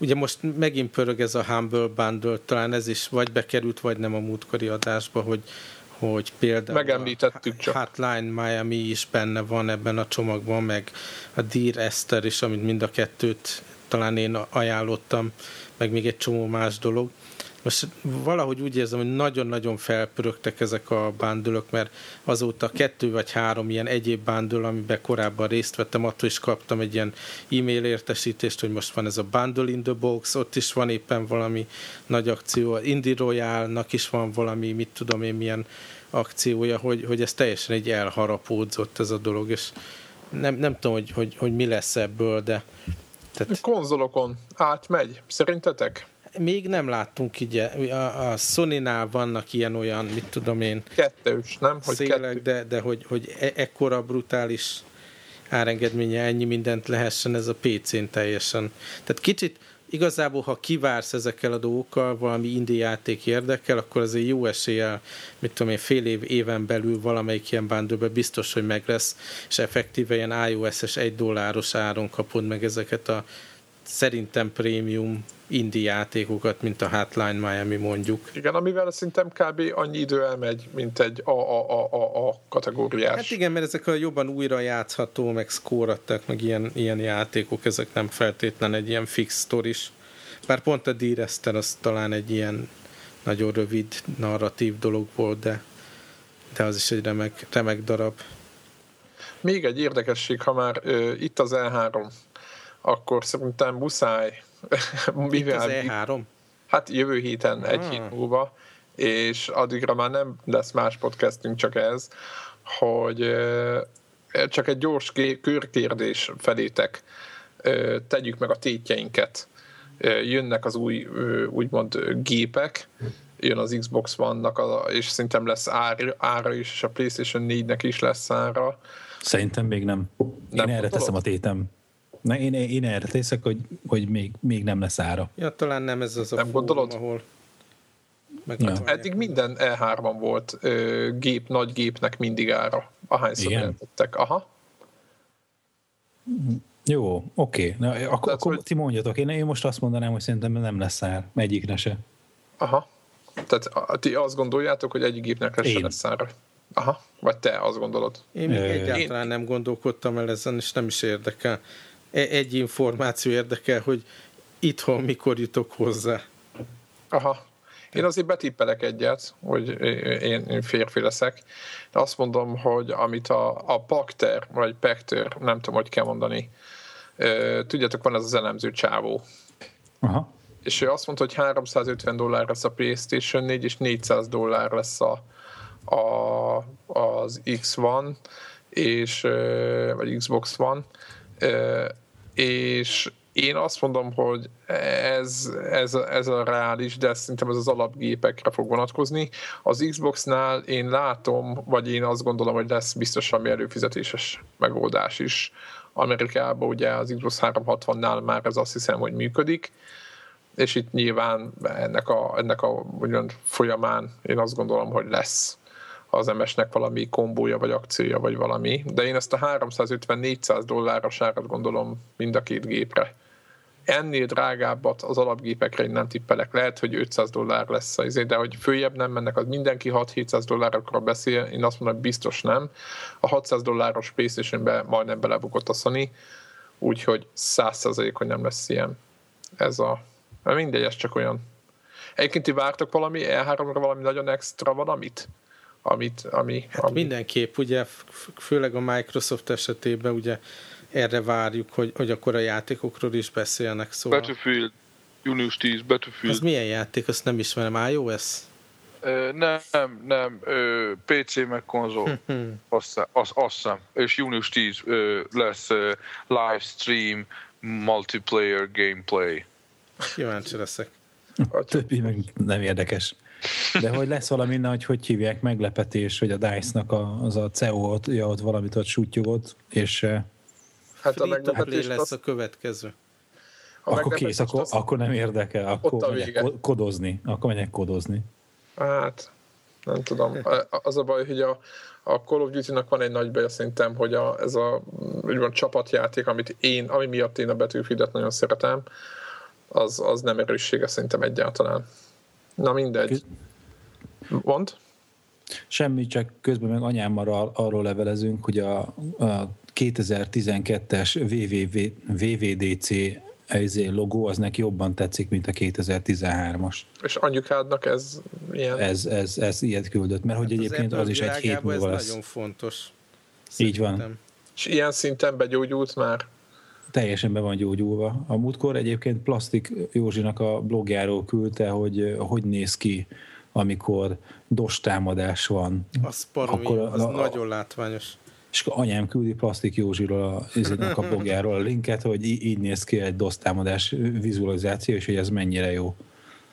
ugye most megint pörög ez a Humble Bundle, talán ez is vagy bekerült, vagy nem a múltkori adásba, hogy hogy például Megemlítettük a csak. Hotline Miami is benne van ebben a csomagban, meg a Dear Esther is, amit mind a kettőt talán én ajánlottam, meg még egy csomó más dolog. Most valahogy úgy érzem, hogy nagyon-nagyon felpörögtek ezek a bándulok, mert azóta kettő vagy három ilyen egyéb bándul, amiben korábban részt vettem, attól is kaptam egy ilyen e-mail értesítést, hogy most van ez a Bundle in the Box, ott is van éppen valami nagy akció, Indie Royale-nak is van valami, mit tudom én, milyen akciója, hogy, hogy ez teljesen egy elharapódzott ez a dolog, és nem, nem tudom, hogy, hogy, hogy mi lesz ebből, de... Tehát... Konzolokon átmegy, szerintetek? Még nem láttunk így, a, a Sony-nál vannak ilyen-olyan, mit tudom én, kettős, nem? Hogy szélek, kettő. de, de hogy, hogy e, ekkora brutális árengedménye ennyi mindent lehessen, ez a PC-n teljesen. Tehát kicsit igazából, ha kivársz ezekkel a dolgokkal, valami indie játék érdekel, akkor azért jó eséllyel, mit tudom én, fél év, éven belül valamelyik ilyen bundle biztos, hogy meg lesz, és effektíve ilyen iOS-es egy dolláros áron kapod meg ezeket a szerintem prémium indie játékokat, mint a Hotline Miami mondjuk. Igen, amivel szerintem kb. annyi idő elmegy, mint egy a, a, a, a, a kategóriás. Hát igen, mert ezek a jobban újra játszható, meg szkórattak, meg ilyen, ilyen játékok, ezek nem feltétlen egy ilyen fix sztoris. Bár pont a Direster az talán egy ilyen nagyon rövid narratív dolog volt, de, de az is egy remek, remek darab. Még egy érdekesség, ha már ö, itt az E3, akkor szerintem muszáj mivel, Itt az E3? Hát jövő héten, egy ah. hét múlva, és addigra már nem lesz más podcastünk, csak ez, hogy csak egy gyors körkérdés felétek. Tegyük meg a tétjeinket. Jönnek az új, úgymond gépek, jön az Xbox vannak, és szerintem lesz ára, ára is, és a PlayStation 4-nek is lesz ára. Szerintem még nem. Én nem erre teszem a tétem. Na, én, én erre teszek, hogy, hogy még, még nem lesz ára. Ja, talán nem ez az a nem fórum, gondolod? ahol ja. Eddig minden E3-ban volt ö, gép, nagy gépnek mindig ára, ahányszor jelentettek. Aha. Jó, oké. Na, akkor, Tehát, akkor hogy... ti mondjatok. Én, én most azt mondanám, hogy szerintem nem lesz ár. Egyikre se. Aha. Tehát ti azt gondoljátok, hogy egyik gépnek se lesz ára? Aha. Vagy te azt gondolod? Én még egyáltalán én... nem gondolkodtam el ezen, és nem is érdekel. E, egy információ érdekel, hogy itthon mikor jutok hozzá. Aha. Én azért betippelek egyet, hogy én, férfi leszek. De azt mondom, hogy amit a, a Pakter, vagy Pekter, nem tudom, hogy kell mondani, tudjátok, van ez az elemző csávó. Aha. És ő azt mondta, hogy 350 dollár lesz a PlayStation 4, és 400 dollár lesz a, a, az X One, és, vagy Xbox One, és én azt mondom, hogy ez, ez, ez a reális, de szerintem ez az alapgépekre fog vonatkozni. Az Xboxnál én látom, vagy én azt gondolom, hogy lesz biztos valami előfizetéses megoldás is. Amerikában ugye az Xbox 360-nál már ez azt hiszem, hogy működik, és itt nyilván ennek a, ennek a folyamán én azt gondolom, hogy lesz az MS-nek valami kombója, vagy akciója, vagy valami. De én ezt a 350-400 dolláros árat gondolom mind a két gépre. Ennél drágábbat az alapgépekre én nem tippelek. Lehet, hogy 500 dollár lesz az izé, de hogy följebb nem mennek, az mindenki 6-700 dollárokra beszél, én azt mondom, biztos nem. A 600 dolláros playstation majdnem belebukott a Sony, úgyhogy 100% hogy nem lesz ilyen. Ez a... Mindegy, ez csak olyan. Egyébként ti vártok valami, E3-ra valami nagyon extra valamit? Amit, ami, hát ami... mindenképp, ugye főleg a Microsoft esetében ugye erre várjuk, hogy, hogy akkor a játékokról is beszélnek. Szóval... Battlefield. Június 10, Battlefield. Ez milyen játék? Azt nem ismerem. iOS? Ö, nem, nem, ö, PC meg konzol. azt, azt, azt hiszem. És június 10 ö, lesz ö, livestream multiplayer gameplay. Kíváncsi leszek. A többi meg nem érdekes. De hogy lesz valami, hogy hogy hívják, meglepetés, hogy a DICE-nak a, az a CEO ott, ja, ott valamit ott sútyogott, és Hát a meglepetés lesz az... a következő. A akkor kész, akkor, az... akkor nem érdekel, akkor megyek kodozni, akkor megyek kodozni. Hát, nem tudom. Az a baj, hogy a, a Call of Duty-nak van egy nagy baja szerintem, hogy a, ez a úgymond csapatjáték, amit én, ami miatt én a Battlefield-et nagyon szeretem, az, az nem erőssége szerintem egyáltalán. Na mindegy. Mond? Semmi, csak közben meg anyámmal arról levelezünk, hogy a, a 2012-es WWW, WWDC logó az neki jobban tetszik, mint a 2013-as. És anyukádnak ez ilyen? Ez, ez, ez ilyet küldött, mert hát hogy egyébként az, az is egy hét múlva ez lesz. nagyon fontos. Így van. És ilyen szinten begyógyult már? Teljesen be van gyógyulva. A múltkor egyébként Plastik Józsinak a blogjáról küldte, hogy hogy néz ki, amikor dos támadás van. Az, paromi, akkor az a, nagyon látványos és anyám küldi Plastik Józsiról a, a blogjáról a linket, hogy így, néz ki egy DOS támadás vizualizáció, és hogy ez mennyire jó.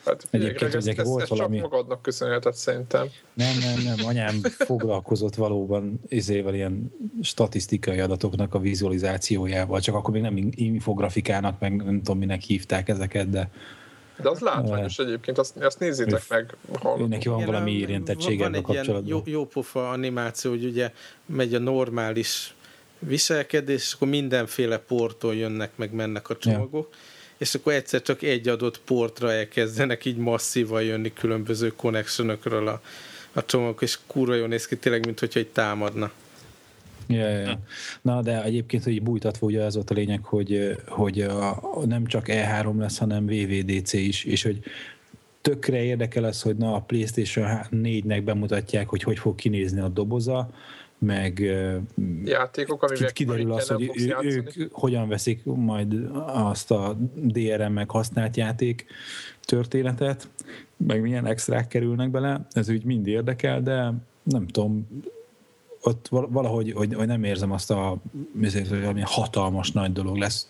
Hát, Egyébként ez, ez, volt ez valami... csak magadnak köszönhetett szerintem. Nem, nem, nem. Anyám foglalkozott valóban izével ilyen statisztikai adatoknak a vizualizációjával, csak akkor még nem infografikának, meg nem tudom, minek hívták ezeket, de de az látványos egyébként, azt, azt nézzétek meg. Hallgatom. Neki van valami érintettség Van egy ilyen jó, jó pofa animáció, hogy ugye megy a normális viselkedés, és akkor mindenféle porton jönnek, meg mennek a csomagok, ja. És akkor egyszer csak egy adott portra elkezdenek így masszívan jönni különböző connectionokról a, a csomagok, és kurva jól néz ki tényleg, mint hogyha egy támadna. Ja, ja. Na, de egyébként, hogy bújtatva ugye az volt a lényeg, hogy, hogy a, nem csak E3 lesz, hanem VVDC is, és hogy tökre érdekel az, hogy na a PlayStation 4-nek bemutatják, hogy hogy fog kinézni a doboza, meg játékok, amivel kiderül az, hogy ő, ők hogyan veszik majd azt a DRM meg használt játék történetet, meg milyen extrák kerülnek bele, ez úgy mind érdekel, de nem tudom, ott valahogy hogy, hogy nem érzem azt a hogy valami hatalmas nagy dolog lesz.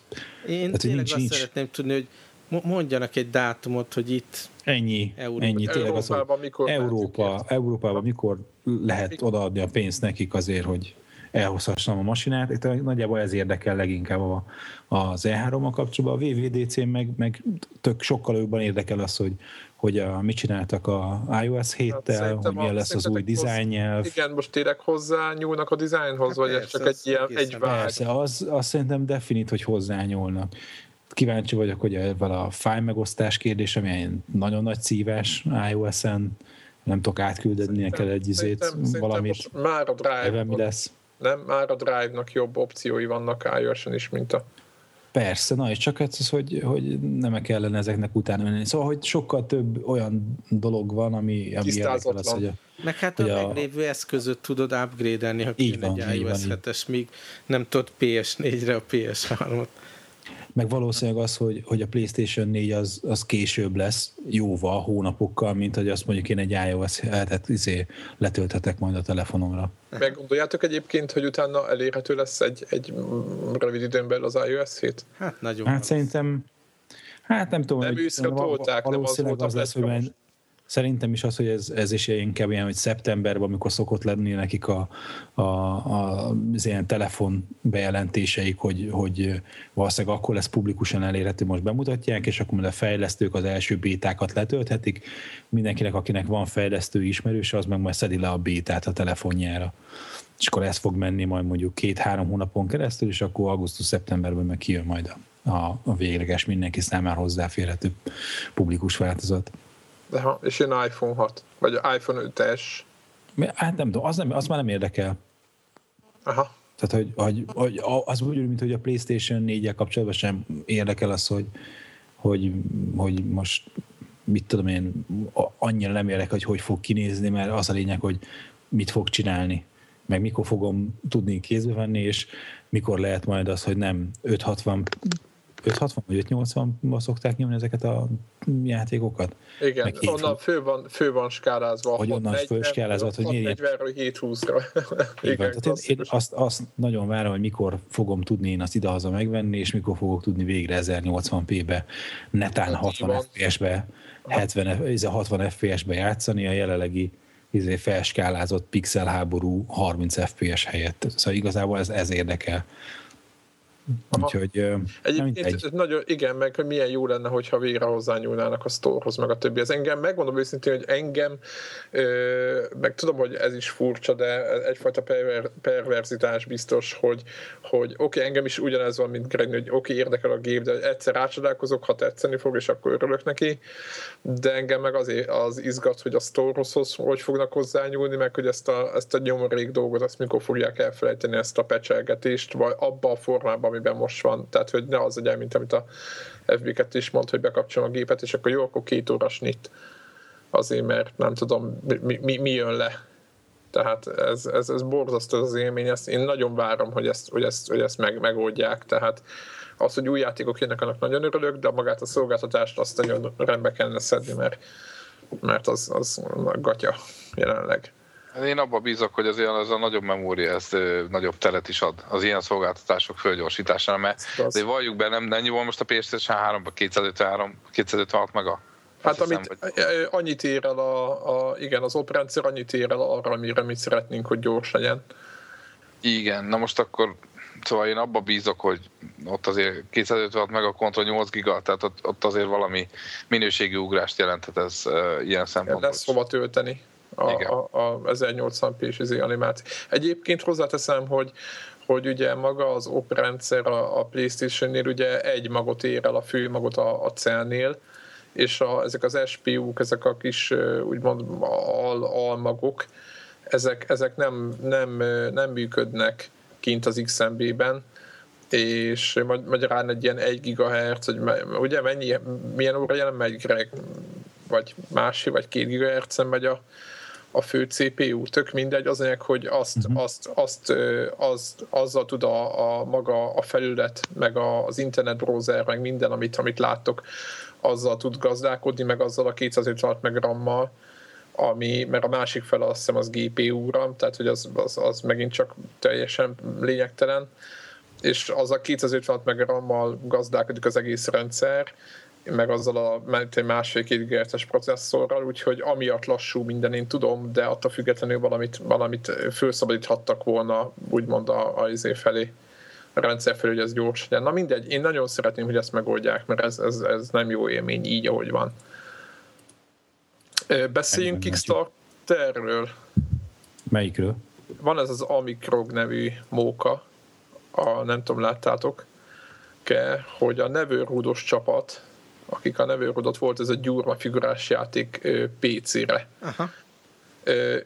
Én Tehát, tényleg nincs, azt nincs. szeretném tudni, hogy mondjanak egy dátumot, hogy itt Ennyi, Európa. ennyi. Tényleg az, Európában, mikor Európa, Európában mikor lehet odaadni a pénzt nekik azért, hogy elhozhassam a masinát. Itt nagyjából ez érdekel leginkább a, az E3-mal kapcsolatban. A VVDC meg, meg tök sokkal jobban érdekel az, hogy hogy a, mit csináltak a iOS 7-tel, hát hogy milyen lesz az új dizájnnyelv. Igen, most tényleg hozzá nyúlnak a dizájnhoz, hát vagy persze, ez csak egy ilyen egy vágy? Persze, az, az szerintem definit, hogy hozzányúlnak. Kíváncsi vagyok, hogy ezzel a file megosztás kérdés, ami nagyon nagy szívás iOS-en, nem tudok átküldeni neked egy izét, valamit. Már a Drive, mi lesz. Nem, már a Drive-nak jobb opciói vannak iOS-en is, mint a Persze, na és csak ez, hogy, hogy nem kellene ezeknek utána menni. Szóval, hogy sokkal több olyan dolog van, ami, ami érdekel az, hogy a, Meg hát a, a meglévő eszközöt tudod upgrade-elni, ha kéne egy iOS 7-es, míg nem tudod PS4-re a PS3-ot meg valószínűleg az, hogy, hogy a PlayStation 4 az, az később lesz, jóval, hónapokkal, mint hogy azt mondjuk én egy iOS 7-et izé, letölthetek majd a telefonomra. Meggondoljátok egyébként, hogy utána elérhető lesz egy, egy rövid időn belül az iOS 7? Hát nagyon. Hát szerintem, hát nem tudom, nem hogy, nem az volt az lesz, hogy Szerintem is az, hogy ez, ez is inkább ilyen, hogy szeptemberben, amikor szokott lenni nekik a, a, a, az ilyen telefon bejelentéseik, hogy, hogy valószínűleg akkor lesz publikusan elérhető, most bemutatják, és akkor a fejlesztők az első bétákat letölthetik. Mindenkinek, akinek van fejlesztő ismerős, az meg majd szedi le a bétát a telefonjára. És akkor ez fog menni majd mondjuk két-három hónapon keresztül, és akkor augusztus-szeptemberben meg kijön majd a, a, a végleges mindenki számára hozzáférhető publikus változat. De ha, és jön iPhone 6, vagy iPhone 5-es. Hát nem tudom, az, nem, az már nem érdekel. Aha. Tehát, hogy, hogy, hogy az úgy, mint hogy a PlayStation 4 kapcsolatban sem érdekel az, hogy, hogy, hogy most mit tudom én, annyira nem érdekel, hogy hogy fog kinézni, mert az a lényeg, hogy mit fog csinálni, meg mikor fogom tudni kézbe venni, és mikor lehet majd az, hogy nem 560 560 vagy 580-ban szokták nyomni ezeket a játékokat. Igen, onnan fő van, fő van skálázva. Hogy onnan fő skálázva, hogy miért 40-ről 720-ra. Igen, tehát én, én azt, azt, nagyon várom, hogy mikor fogom tudni én azt idehaza megvenni, és mikor fogok tudni végre 1080p-be, netán 60 FPS-be, 70, 60 FPS-be játszani a jelenlegi izé, felskálázott pixel háború 30 FPS helyett. Szóval igazából ez, ez érdekel. Úgyhogy Egyébként egy. nagyon, igen, meg hogy milyen jó lenne, hogyha végre hozzányúlnának a sztorhoz, meg a többi. Ez engem, megmondom őszintén, hogy engem, ö, meg tudom, hogy ez is furcsa, de egyfajta perver, perverzitás biztos, hogy, hogy oké, okay, engem is ugyanez van, mint Greg, hogy oké, okay, érdekel a gép, de egyszer rácsodálkozok, ha tetszeni fog, és akkor örülök neki, de engem meg azért az izgat, hogy a sztorhoz hogy fognak hozzányúlni, meg hogy ezt a, ezt a nyomorék dolgot, azt mikor fogják elfelejteni ezt a pecselgetést, vagy abba a formában, amiben most van, tehát hogy ne az legyen, mint amit a FB2 is mond, hogy bekapcsolom a gépet, és akkor jó, akkor két óra snit. Azért, mert nem tudom, mi, mi, mi jön le. Tehát ez, ez, ez borzasztó az élmény, ezt én nagyon várom, hogy ezt, hogy ezt, hogy ezt meg, megoldják, tehát az, hogy új játékok jönnek, annak nagyon örülök, de magát a szolgáltatást azt nagyon rendbe kellene szedni, mert, mert az, az gatya jelenleg. Hát én abban bízok, hogy az, az a nagyobb memória ez nagyobb teret is ad az ilyen szolgáltatások fölgyorsítására, mert de valljuk be, nem, nem volt most a PlayStation 3-ban 253, 256 mega? Hát hiszem, amit vagy... annyit ér el a, a, igen, az oprendszer annyit ér el arra, amire mi szeretnénk, hogy gyors legyen. Igen, na most akkor szóval én abba bízok, hogy ott azért 256 meg a kontra 8 giga, tehát ott, ott azért valami minőségi ugrást jelenthet ez uh, ilyen szempontból. Lesz hova tölteni a, a, a 1080p-s izé animáció. Egyébként hozzáteszem, hogy hogy ugye maga az op rendszer a, a Playstation-nél ugye egy magot ér el a fő magot a, a cellnél, és a, ezek az SPU-k, ezek a kis úgymond al, almagok, ezek, ezek nem, nem, nem működnek kint az XMB-ben, és magyarán egy ilyen 1 GHz, hogy ugye mennyi, milyen óra jelen megy Greg, vagy másik, vagy 2 GHz-en megy a, a fő CPU, tök mindegy, az anyag, hogy azt, uh-huh. azt, azt, azt, azzal tud a, a maga a felület, meg az internet browser, meg minden, amit, amit láttok, azzal tud gazdálkodni, meg azzal a 256 meg RAM-mal, ami, mert a másik fel azt hiszem az GPU RAM, tehát hogy az, az, az megint csak teljesen lényegtelen, és az a 256 meg RAM-mal gazdálkodik az egész rendszer, meg azzal a másfél-két GHz-es processzorral, úgyhogy amiatt lassú minden, én tudom, de attól függetlenül valamit, valamit felszabadíthattak volna, úgymond a, a izé felé a rendszer felé, hogy ez gyors legyen. Na mindegy, én nagyon szeretném, hogy ezt megoldják, mert ez, ez, ez nem jó élmény így, ahogy van. Beszéljünk Kickstarterről. Melyikről? Van ez az Amikrog nevű móka, a, nem tudom, láttátok hogy a nevőrúdos csapat akik a nevőrodott volt, ez a gyurma figurás játék PC-re. Aha.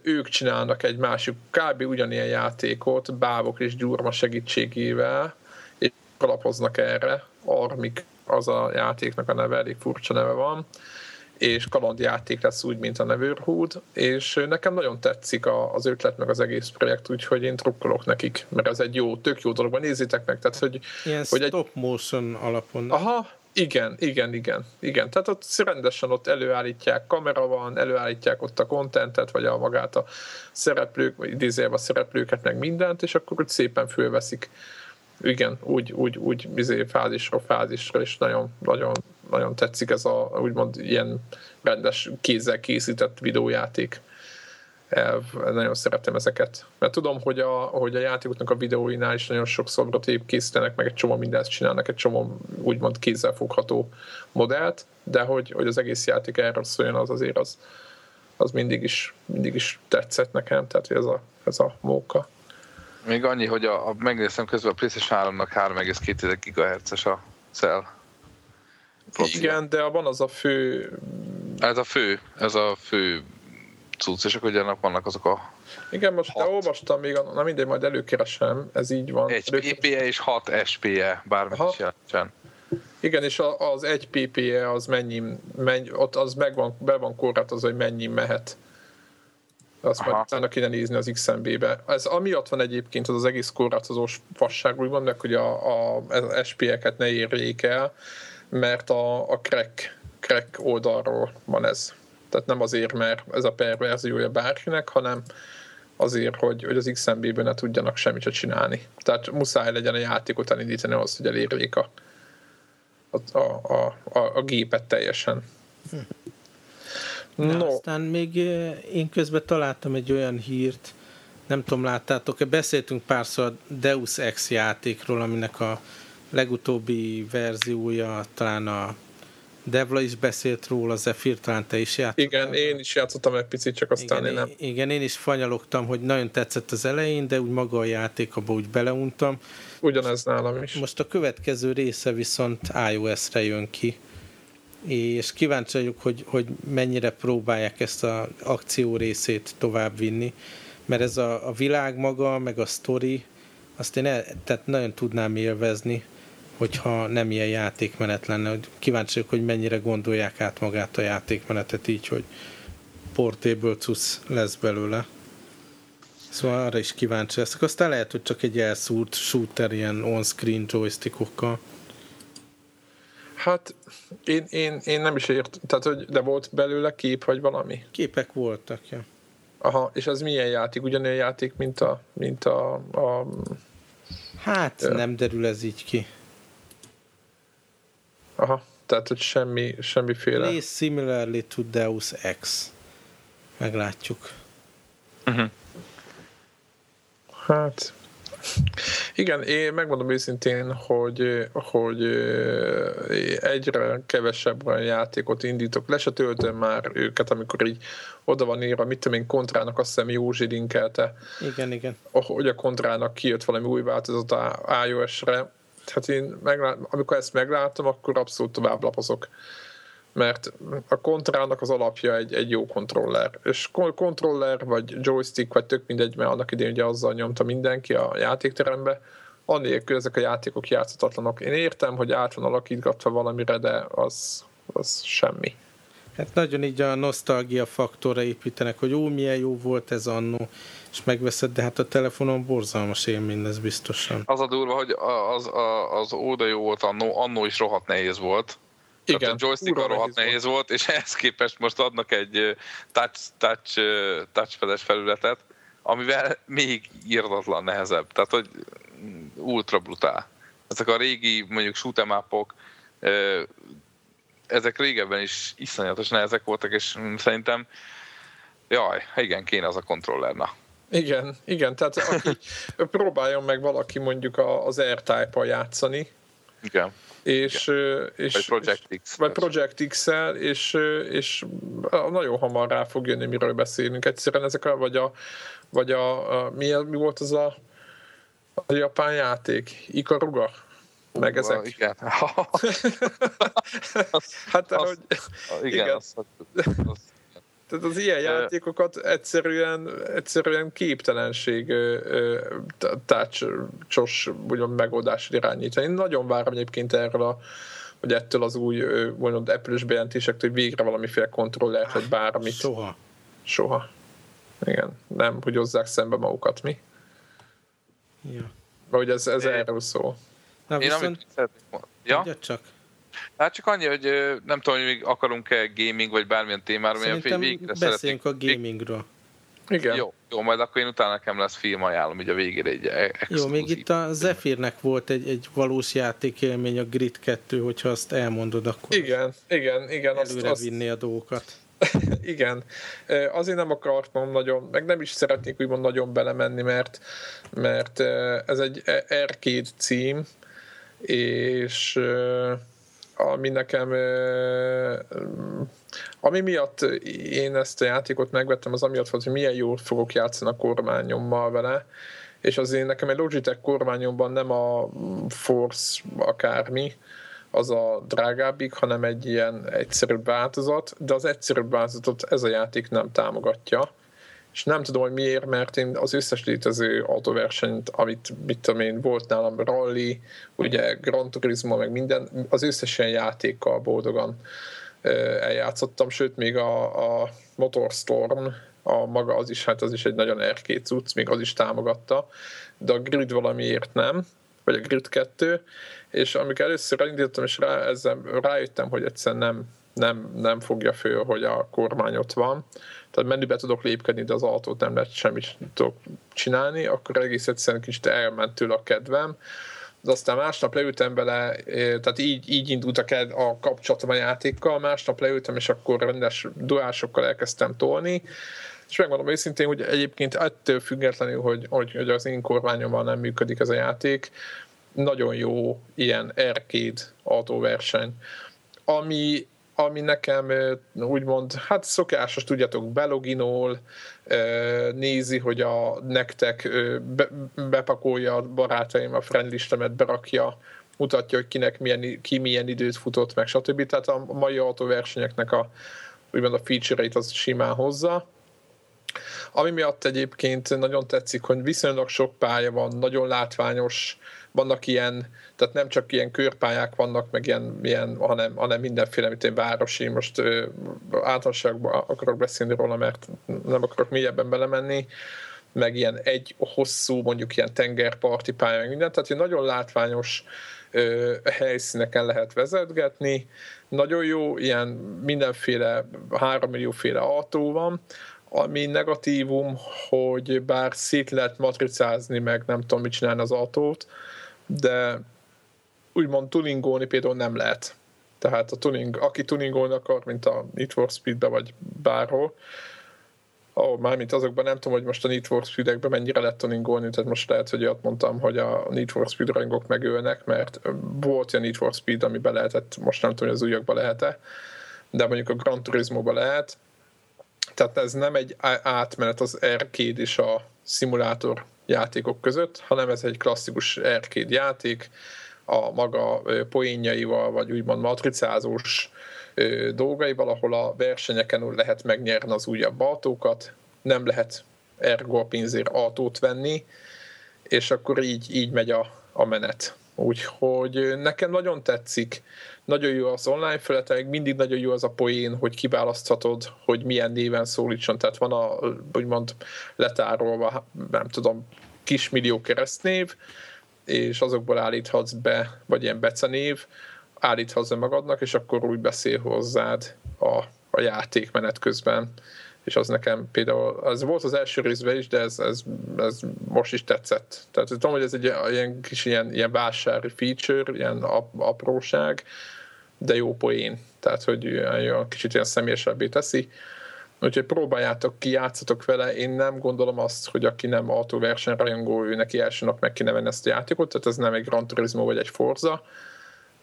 Ők csinálnak egy másik, kb. ugyanilyen játékot, bábok és gyurma segítségével, és alapoznak erre. Armik az a játéknak a neve, elég furcsa neve van és kalandjáték lesz úgy, mint a Neverhood, és nekem nagyon tetszik az ötlet, meg az egész projekt, úgyhogy én trukkolok nekik, mert ez egy jó, tök jó dolog, nézzétek meg, tehát hogy... Ilyen hogy stop egy... motion alapon. Aha, igen, igen, igen, igen. Tehát ott rendesen ott előállítják, kamera van, előállítják ott a kontentet, vagy a magát a szereplők, vagy idézőjelben a szereplőket, meg mindent, és akkor úgy szépen fölveszik. Igen, úgy, úgy, úgy izé, fázisra, fázisra, és nagyon, nagyon, nagyon tetszik ez a úgymond ilyen rendes kézzel készített videójáték elv, nagyon szeretem ezeket. Mert tudom, hogy a, hogy a játékoknak a videóinál is nagyon sokszor prototép készítenek, meg egy csomó mindent csinálnak, egy csomó úgymond kézzelfogható modellt, de hogy, hogy az egész játék erről szóljon, az azért az, az mindig is, mindig is tetszett nekem, tehát ez a, ez a móka. Még annyi, hogy a, a megnéztem közben a PlayStation 3-nak 3,2 GHz-es a cell. Igen, de van az a fő... Ez a fő, ez a fő cucc, és akkor ugye vannak azok a igen, most hat. de olvastam még, na mindegy, majd előkeresem, ez így van. Egy PPE és 6 SPE, bármit Aha. is jelentsen. Igen, és az egy PPE az mennyi, mennyi ott az meg van, be van korlátozva, hogy mennyi mehet. azt Aha. majd utána kéne nézni az XMB-be. Ez amiatt van egyébként az az egész korlátozós fasság, úgymond, meg hogy a, a SP-eket ne érjék el, mert a, a crack, crack oldalról van ez. Tehát nem azért, mert ez a perverziója bárkinek, hanem azért, hogy, hogy az XMB-ben ne tudjanak semmit csinálni. Tehát muszáj legyen a játékot elindítani ahhoz, hogy elérjék a, a, a, a, a gépet teljesen. Hm. No. aztán még én közben találtam egy olyan hírt, nem tudom, láttátok-e, beszéltünk párszor a Deus Ex játékról, aminek a legutóbbi verziója talán a Devla is beszélt róla, Zephyr, talán te is játszottál. Igen, én is játszottam egy picit, csak aztán igen, én nem. Igen, én is fanyalogtam, hogy nagyon tetszett az elején, de úgy maga a játék, abba úgy beleuntam. Ugyanez nálam is. Most a következő része viszont iOS-re jön ki, és kíváncsi vagyok, hogy, hogy mennyire próbálják ezt az akció részét tovább vinni, mert ez a, a világ maga, meg a sztori, azt én el, tehát nagyon tudnám élvezni, hogyha nem ilyen játékmenet lenne. Hogy kíváncsi vagyok, hogy mennyire gondolják át magát a játékmenetet így, hogy portable cusz lesz belőle. Szóval arra is kíváncsi leszek. Aztán lehet, hogy csak egy elszúrt shooter ilyen on-screen joystickokkal. Hát én, én, én nem is ért, tehát hogy de volt belőle kép, vagy valami? Képek voltak, ja. Aha, és az milyen játék? Ugyanilyen játék, mint a... Mint a, a hát ja. nem derül ez így ki. Aha, tehát hogy semmi, semmiféle... Play similarly to Deus Ex. Meglátjuk. Uh-huh. Hát, igen, én megmondom őszintén, hogy, hogy egyre kevesebb olyan játékot indítok. Le se töltöm már őket, amikor így oda van írva, mit tudom én, Kontrának azt hiszem Józsi linkelte. Igen, igen. Hogy a Kontrának kijött valami új változat iOS-re. Hát én, meglát, amikor ezt meglátom, akkor abszolút tovább lapozok mert a kontrának az alapja egy, egy jó kontroller. És kontroller, vagy joystick, vagy tök mindegy, mert annak idén ugye azzal nyomta mindenki a játékterembe, annélkül ezek a játékok játszatatlanok. Én értem, hogy át van alakítgatva valamire, de az, az semmi. Hát nagyon így a nosztalgia faktorra építenek, hogy ó, milyen jó volt ez annó, és megveszed, de hát a telefonon borzalmas élmény ez biztosan. Az a durva, hogy az, az, az óda jó volt annó, annó is rohadt nehéz volt, igen, Tehát a joystick rohadt nehéz, nehéz volt. volt, és ehhez képest most adnak egy touch, touch, touchpedes felületet, amivel még írdatlan nehezebb. Tehát, hogy ultra brutál. Ezek a régi, mondjuk shoot'em ezek régebben is iszonyatos nehezek voltak, és szerintem jaj, igen, kéne az a kontroller, na. Igen, igen, tehát aki, próbáljon meg valaki mondjuk az R-Type-a játszani. Igen és, és, vagy Project X. Vagy Project X-el, és, és nagyon hamar rá fog jönni, miről beszélünk. Egyszerűen ezek a, vagy a, vagy a, a mi, mi volt az a, a japán játék? Ikaruga? Meg ezek. Igen. hát, ahogy, igen, igen. Azt, azt, tehát az ilyen játékokat egyszerűen, egyszerűen képtelenség tácsos úgymond megoldásra irányítani. Én nagyon várom egyébként erről a hogy ettől az új mondod, Apple-ös bejelentésektől, hogy végre valamiféle kontrollert, vagy bármit. Soha. Soha. Igen. Nem, hogy hozzák szembe magukat, mi? Ja. Vagy ez, ez erről szól. Na, viszont... Én amit szeretnék Ja? csak. Hát csak annyi, hogy nem tudom, hogy még akarunk-e gaming, vagy bármilyen témára, Szerintem végre beszéljünk a gamingről. Igen. Jó, jó, majd akkor én utána nekem lesz film ajánlom, így a végére egy exkluzív. Jó, még itt a Zephyrnek volt egy, egy valós játékélmény, a Grid 2, hogyha azt elmondod, akkor igen, igen, igen, előre azt, vinni a dolgokat. igen, azért nem akartam nagyon, meg nem is szeretnék úgymond nagyon belemenni, mert, mert ez egy arcade cím, és ami nekem ami miatt én ezt a játékot megvettem, az amiatt volt, hogy milyen jól fogok játszani a kormányommal vele, és azért nekem egy Logitech kormányomban nem a Force akármi, az a drágábbik, hanem egy ilyen egyszerűbb változat, de az egyszerűbb változatot ez a játék nem támogatja és nem tudom, hogy miért, mert én az összes létező autóversenyt, amit mit tudom én, volt nálam rally, ugye Gran Turismo, meg minden, az összes ilyen játékkal boldogan eljátszottam, sőt még a, a Motorstorm a maga az is, hát az is egy nagyon erkét cucc, még az is támogatta, de a grid valamiért nem, vagy a grid 2, és amikor először elindítottam, és rá, ezzel rájöttem, hogy egyszerűen nem, nem, nem fogja föl, hogy a kormány ott van, tehát menübe tudok lépkedni, de az autót nem lehet semmit tudok csinálni, akkor egész egyszerűen kicsit elment tőle a kedvem, de aztán másnap leültem bele, tehát így, így indult a, a kapcsolatom a játékkal, másnap leültem, és akkor rendes duásokkal elkezdtem tolni, és megmondom őszintén, hogy egyébként ettől függetlenül, hogy, hogy, hogy az én kormányommal nem működik ez a játék, nagyon jó ilyen arcade autóverseny. Ami, ami nekem úgymond, hát szokásos, tudjátok, beloginol, nézi, hogy a nektek be, bepakolja a barátaim a friend listemet, berakja, mutatja, hogy kinek milyen, ki milyen időt futott meg, stb. Tehát a mai autóversenyeknek a, úgymond a feature-eit az simán hozza. Ami miatt egyébként nagyon tetszik, hogy viszonylag sok pálya van, nagyon látványos, vannak ilyen, tehát nem csak ilyen körpályák vannak, meg ilyen, ilyen hanem, hanem mindenféle, mint egy városi, most ö, általánosságban akarok beszélni róla, mert nem akarok mélyebben belemenni, meg ilyen egy hosszú, mondjuk ilyen tengerparti pálya, meg minden, tehát nagyon látványos ö, helyszíneken lehet vezetgetni, nagyon jó, ilyen mindenféle, három millióféle autó van, ami negatívum, hogy bár szét lehet matricázni, meg nem tudom, mit csinálni az autót, de úgymond tuningolni például nem lehet. Tehát a tuning, aki tuningolni akar, mint a Need for Speed-be vagy bárhol, oh, mármint azokban nem tudom, hogy most a Need for Speed-ekben mennyire lehet tuningolni, tehát most lehet, hogy ott mondtam, hogy a Need for Speed rajongók megölnek, mert volt olyan Need for Speed, amiben lehetett, most nem tudom, hogy az újakban lehet-e, de mondjuk a Gran Turismo-ba lehet, tehát ez nem egy átmenet az arcade és a szimulátor játékok között, hanem ez egy klasszikus arcade játék, a maga poénjaival, vagy úgymond matricázós dolgaival, ahol a versenyeken lehet megnyerni az újabb autókat, nem lehet ergo a pénzért autót venni, és akkor így, így megy a, a menet. Úgyhogy nekem nagyon tetszik, nagyon jó az online felülete, még mindig nagyon jó az a poén, hogy kiválaszthatod, hogy milyen néven szólítson, tehát van a, úgymond letárolva, nem tudom, kismillió keresztnév, és azokból állíthatsz be, vagy ilyen becenév, állíthatsz magadnak, és akkor úgy beszél hozzád a, a játék menet közben és az nekem például, az volt az első részben is, de ez, ez, ez most is tetszett. Tehát tudom, hogy ez egy ilyen kis ilyen, ilyen vásári feature, ilyen apróság, de jó poén. Tehát, hogy olyan kicsit ilyen személyesebbé teszi. Úgyhogy próbáljátok ki, játszatok vele. Én nem gondolom azt, hogy aki nem autóverseny rajongó, ő neki első nap meg kéne venni ezt a játékot, tehát ez nem egy Gran Turismo vagy egy Forza,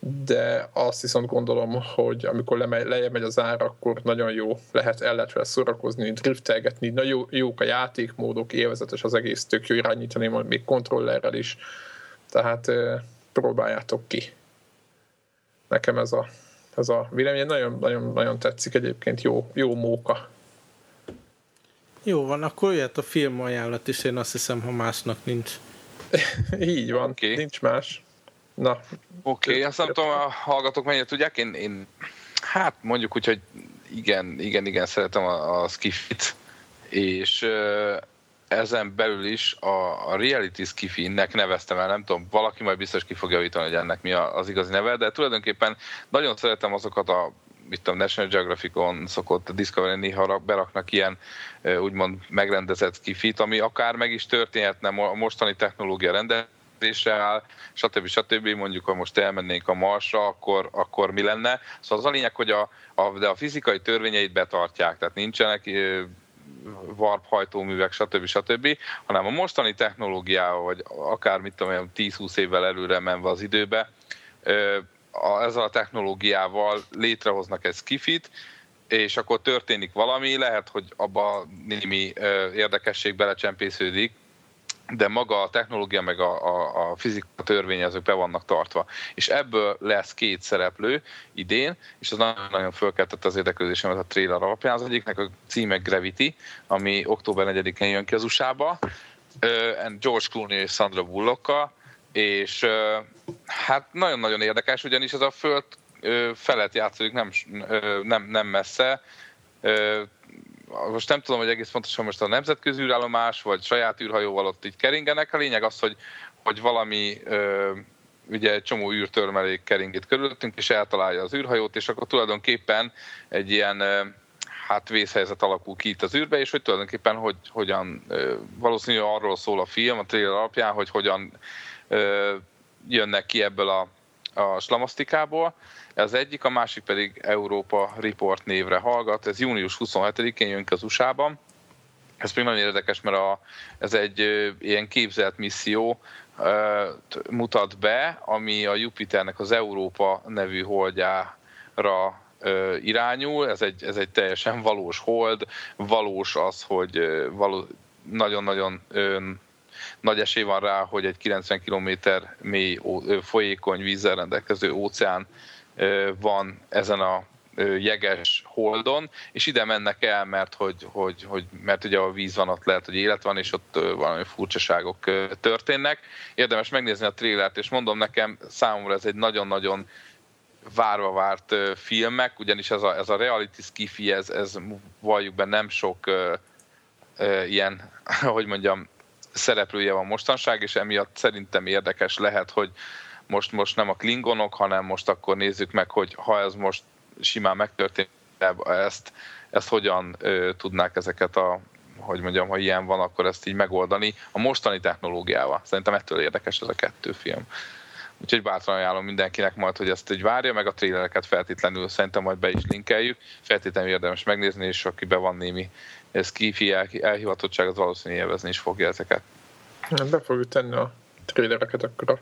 de azt viszont gondolom, hogy amikor lejjebb megy az ára, akkor nagyon jó lehet, el lehet vele szórakozni, driftelgetni, nagyon jók a játékmódok, élvezetes az egész, tök jó irányítani, majd még kontrollerrel is, tehát próbáljátok ki. Nekem ez a, ez a vélemény nagyon, nagyon, nagyon tetszik egyébként, jó, jó móka. Jó van, akkor jöhet a film ajánlat is, én azt hiszem, ha másnak nincs. Így van, okay. nincs más. Na. Oké, okay, azt nem tudom, a hallgatók mennyire tudják, én, én hát mondjuk úgy, hogy igen, igen, igen, szeretem a, a skifit, és ezen belül is a, a reality skifinnek neveztem el, nem tudom, valaki majd biztos ki fogja javítani, hogy ennek mi az igazi neve, de tulajdonképpen nagyon szeretem azokat a mit tudom, National Geographic-on szokott a Discovery néha beraknak ilyen úgymond megrendezett skifit, ami akár meg is történhetne a mostani technológia rendelkezésre, rendelkezésre áll, stb. stb. Mondjuk, ha most elmennénk a Marsra, akkor, akkor mi lenne? Szóval az a lényeg, hogy a, a, de a fizikai törvényeit betartják, tehát nincsenek warp hajtóművek, stb. stb., hanem a mostani technológiával, vagy akár mit tudom, 10-20 évvel előre menve az időbe, ezzel a technológiával létrehoznak egy skifit, és akkor történik valami, lehet, hogy abba némi érdekesség belecsempésződik, de maga a technológia meg a, a, a fizika törvényezők be vannak tartva. És ebből lesz két szereplő idén, és az nagyon-nagyon fölkeltette az érdeklődésemet a trailer alapján. Az egyiknek a címe Gravity, ami október 4-én jön ki az USA-ba, George Clooney és Sandra Bullockkal, és hát nagyon-nagyon érdekes, ugyanis ez a föld felett játszódik, nem, nem, nem messze, most nem tudom, hogy egész pontosan most a nemzetközi űrállomás, vagy saját űrhajóval ott így keringenek. A lényeg az, hogy, hogy valami ugye egy csomó űrtörmelék keringít körülöttünk, és eltalálja az űrhajót, és akkor tulajdonképpen egy ilyen hát vészhelyzet alakul ki itt az űrbe, és hogy tulajdonképpen hogy, hogyan, valószínűleg arról szól a film, a trailer alapján, hogy hogyan jönnek ki ebből a, a slamasztikából. Ez egyik, a másik pedig Európa Report névre hallgat. Ez június 27-én jön ki az USA-ban. Ez még nagyon érdekes, mert a, ez egy ilyen képzelt misszió, mutat be, ami a Jupiternek az Európa nevű holdjára irányul. Ez egy, ez egy teljesen valós hold. Valós az, hogy való, nagyon-nagyon nagy esély van rá, hogy egy 90 km mély folyékony vízzel rendelkező óceán van ezen a jeges holdon, és ide mennek el, mert, hogy, hogy, hogy, mert ugye a víz van, ott lehet, hogy élet van, és ott valami furcsaságok történnek. Érdemes megnézni a trélert, és mondom nekem, számomra ez egy nagyon-nagyon várva várt filmek, ugyanis ez a, ez a reality skifi, ez, ez valljuk be nem sok uh, uh, ilyen, hogy mondjam, szereplője van mostanság, és emiatt szerintem érdekes lehet, hogy most, most nem a klingonok, hanem most akkor nézzük meg, hogy ha ez most simán megtörtént, ezt, ezt hogyan ö, tudnák ezeket a, hogy mondjam, ha ilyen van, akkor ezt így megoldani a mostani technológiával. Szerintem ettől érdekes ez a kettő film. Úgyhogy bátran ajánlom mindenkinek majd, hogy ezt egy várja, meg a trélereket feltétlenül szerintem majd be is linkeljük. Feltétlenül érdemes megnézni, és aki be van némi skifi elhivatottság, az valószínűleg élvezni is fogja ezeket. Be fogjuk tenni a trélereket akkor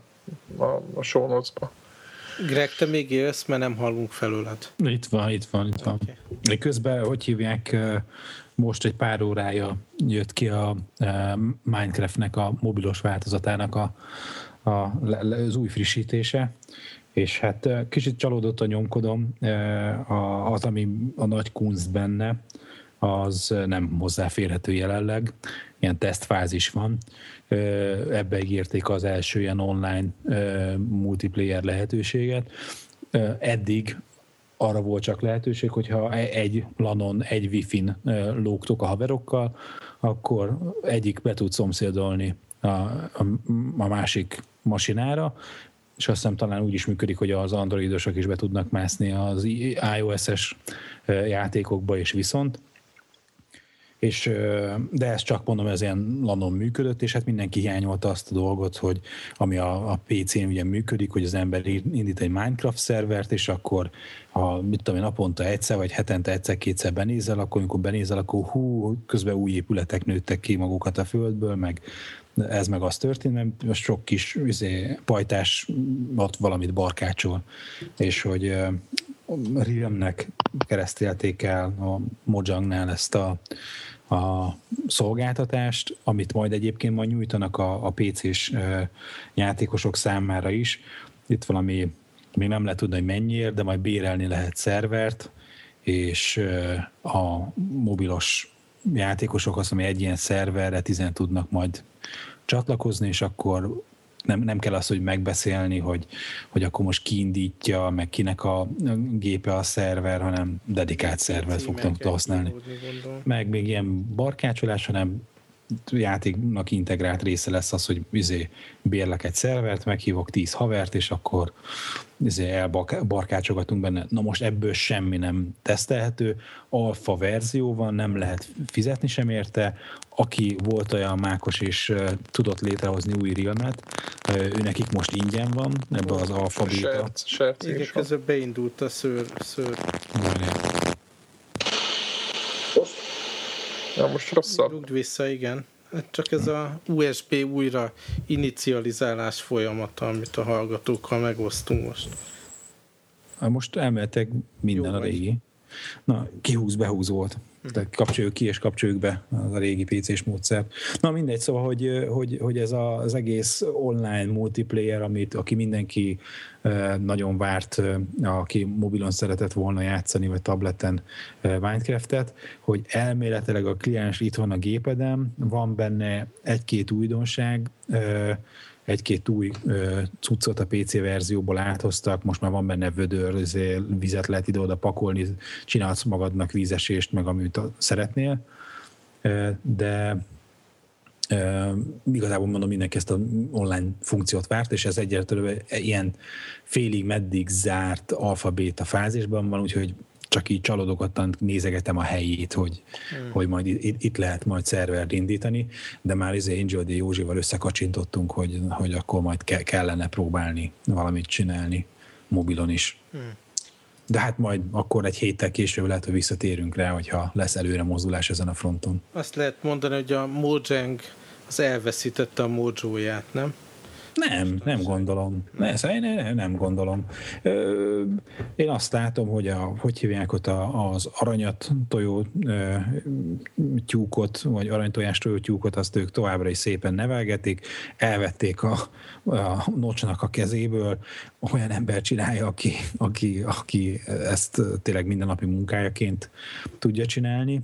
a, a, a show notes-ba. Greg, te még élsz, mert nem hallunk felőled. Itt van, itt van, itt van. Okay. Közben, hogy hívják, most egy pár órája jött ki a Minecraftnek a mobilos változatának a, a, az új frissítése, és hát kicsit csalódott a nyomkodom, az, ami a nagy kunst benne, az nem hozzáférhető jelenleg, ilyen tesztfázis van. Ebbe ígérték az első ilyen online multiplayer lehetőséget. Eddig arra volt csak lehetőség, hogyha egy lanon, egy wifi-n lógtok a haverokkal, akkor egyik be tud szomszédolni a, a, a másik masinára, és azt hiszem talán úgy is működik, hogy az androidosok is be tudnak mászni az iOS-es játékokba, és viszont és, de ez csak mondom, ez ilyen lanon működött, és hát mindenki hiányolta azt a dolgot, hogy ami a, a PC-n ugye működik, hogy az ember indít egy Minecraft szervert, és akkor ha mit tudom én, naponta egyszer, vagy hetente egyszer-kétszer benézel, akkor amikor benézel, akkor hú, közben új épületek nőttek ki magukat a földből, meg ez meg az történt, mert most sok kis izé, pajtás ott valamit barkácsol, és hogy Realmnek keresztelték el a Mojangnál ezt a, a szolgáltatást, amit majd egyébként majd nyújtanak a, a PC-s játékosok számára is. Itt valami, még nem lehet tudni, hogy mennyiért, de majd bérelni lehet szervert, és a mobilos játékosok azt, ami egy ilyen szerverre tizen tudnak majd csatlakozni, és akkor nem, nem kell az, hogy megbeszélni, hogy, hogy akkor most kiindítja, meg kinek a gépe a szerver, hanem dedikált szervert fogtam használni. Meg még ilyen barkácsolás, hanem játéknak integrált része lesz az, hogy izé, bérlek egy szervert, meghívok tíz havert, és akkor elbarkácsogatunk benne. Na most ebből semmi nem tesztelhető. Alfa verzió van, nem lehet fizetni sem érte. Aki volt olyan mákos és uh, tudott létrehozni új realmet, uh, ő nekik most ingyen van, ebbe az alfa beta. Igen, közben beindult a szőr. szőr. Ja, most rosszabb. Rugd vissza, igen. Hát csak ez a USB újra inicializálás folyamata, amit a hallgatókkal megosztunk most. Most elméletek minden Jó a régi. Na, kihúz, behúz volt. Tehát kapcsoljuk ki és kapcsoljuk be az a régi PC-s módszer. Na mindegy, szóval, hogy, hogy, hogy ez az egész online multiplayer, amit aki mindenki nagyon várt, aki mobilon szeretett volna játszani, vagy tableten Minecraftet, hogy elméletileg a kliens itt van a gépedem, van benne egy-két újdonság, egy-két új ö, cuccot a PC verzióból áthoztak, most már van benne vödör, vizet lehet ide-oda pakolni, csinálsz magadnak vízesést, meg amit szeretnél, de igazából mondom, mindenki ezt a online funkciót várt, és ez egyértelműen ilyen félig meddig zárt alfabéta fázisban van, úgyhogy csak így csalódottan nézegetem a helyét, hogy, hmm. hogy majd itt, itt lehet majd szervert indítani, de már izé Angel D. Józsival összekacsintottunk, hogy, hogy akkor majd ke- kellene próbálni valamit csinálni mobilon is. Hmm. De hát majd akkor egy héttel később lehet, hogy visszatérünk rá, hogyha lesz előre mozdulás ezen a fronton. Azt lehet mondani, hogy a Mojang az elveszítette a mojóját, nem? Nem, nem gondolom. Ne, nem, nem, nem gondolom. Én azt látom, hogy a, hogy hívják ott az aranyat tojó tyúkot, vagy aranytojás tojó tyúkot, azt ők továbbra is szépen nevelgetik, elvették a, a nocsnak a kezéből, olyan ember csinálja, aki, aki, aki ezt tényleg mindennapi munkájaként tudja csinálni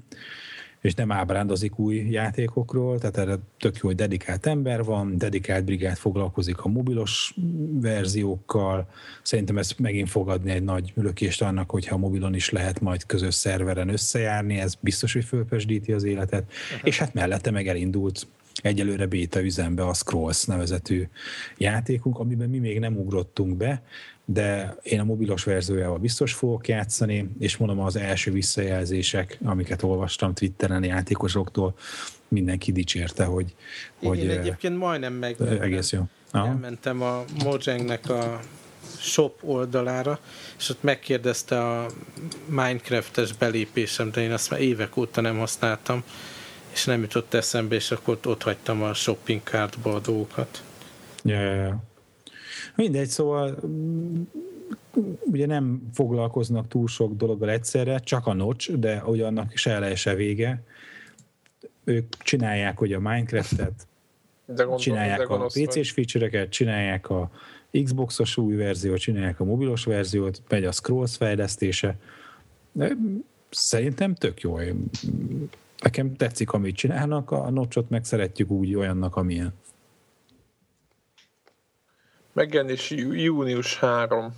és nem ábrándozik új játékokról, tehát erre tök jó, hogy dedikált ember van, dedikált brigád foglalkozik a mobilos verziókkal, szerintem ez megint fog adni egy nagy lökést annak, hogyha a mobilon is lehet majd közös szerveren összejárni, ez biztos, hogy fölpesdíti az életet, uh-huh. és hát mellette meg elindult egyelőre béta üzembe a Scrolls nevezetű játékunk, amiben mi még nem ugrottunk be, de én a mobilos verziójával biztos fogok játszani, és mondom az első visszajelzések, amiket olvastam Twitteren játékosoktól, mindenki dicsérte, hogy... Én hogy egyébként majdnem meg egész jó. Elmentem a Mojangnek a shop oldalára, és ott megkérdezte a Minecraft-es belépésem, de én azt már évek óta nem használtam, és nem jutott eszembe, és akkor ott hagytam a shopping cartba a dolgokat. Ja, ja, ja. Mindegy, szóval mm, ugye nem foglalkoznak túl sok dologgal egyszerre, csak a nocs, de ugye annak se eleje, se vége. Ők csinálják ugye a Minecraft-et, de gondol, csinálják de a PC-s feature-eket, csinálják a Xbox-os új verziót, csinálják a mobilos verziót, megy a Scrolls fejlesztése. De szerintem tök jó. Nekem tetszik, amit csinálnak, a nocsot meg szeretjük úgy olyannak, amilyen. Megjelenés június 3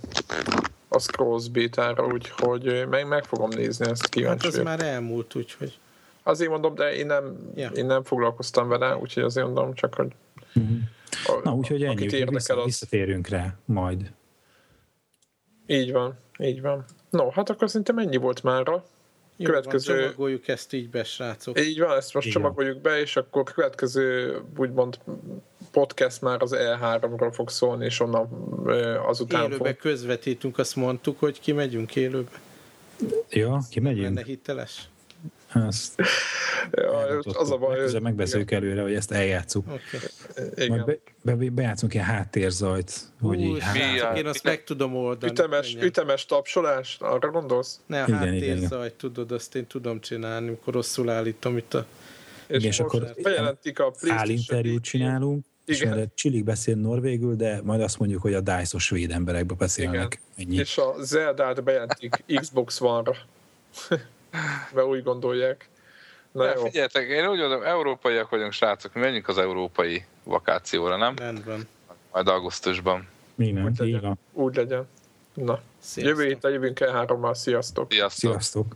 a Scrolls bétára, úgyhogy meg, meg fogom nézni ezt kíváncsi. Hát az már elmúlt, úgyhogy. Azért mondom, de én nem, ja. én nem foglalkoztam vele, úgyhogy azért mondom csak, hogy uh-huh. a, Na, úgyhogy ennyi, úgyhogy vissza, az... visszatérünk rá majd. Így van, így van. No, hát akkor szerintem ennyi volt mára. Jó, következő... Van, csomagoljuk ezt így be, srácok. Így van, ezt most Igen. csomagoljuk be, és akkor következő úgymond podcast már az E3-ról fog szólni, és onnan azután Élőbe fog... közvetítünk, azt mondtuk, hogy kimegyünk élőbe. Ja, kimegyünk. Lenne hiteles? Azt ja, az a baj, hogy... megbeszéljük előre, hogy ezt eljátszuk. Okay. Majd be, be, bejátszunk ilyen háttérzajt, hogy így hát, Én azt meg tudom oldani. Ütemes, ütemes tapsolás, arra gondolsz? Ne, a igen, háttérzajt, igen. tudod, azt én tudom csinálni, amikor rosszul állítom itt a... És, igen, és akkor bejelentik a állinterjút csinálunk, igen. És Csillik beszél norvégül, de majd azt mondjuk, hogy a DICE-os svéd emberekbe beszélnek. Ennyi. És a Zeldát bejelentik Xbox One-ra. Mert úgy gondolják. Na jó. Figyeljetek, én úgy mondom, európaiak vagyunk, srácok, mi menjünk az európai vakációra, nem? Rendben. Majd augusztusban. Minden, úgy legyen. Úgy legyen. Na, Sziasztok. jövő héten jövünk el hárommal, sziasztok! Sziasztok! Sziasztok.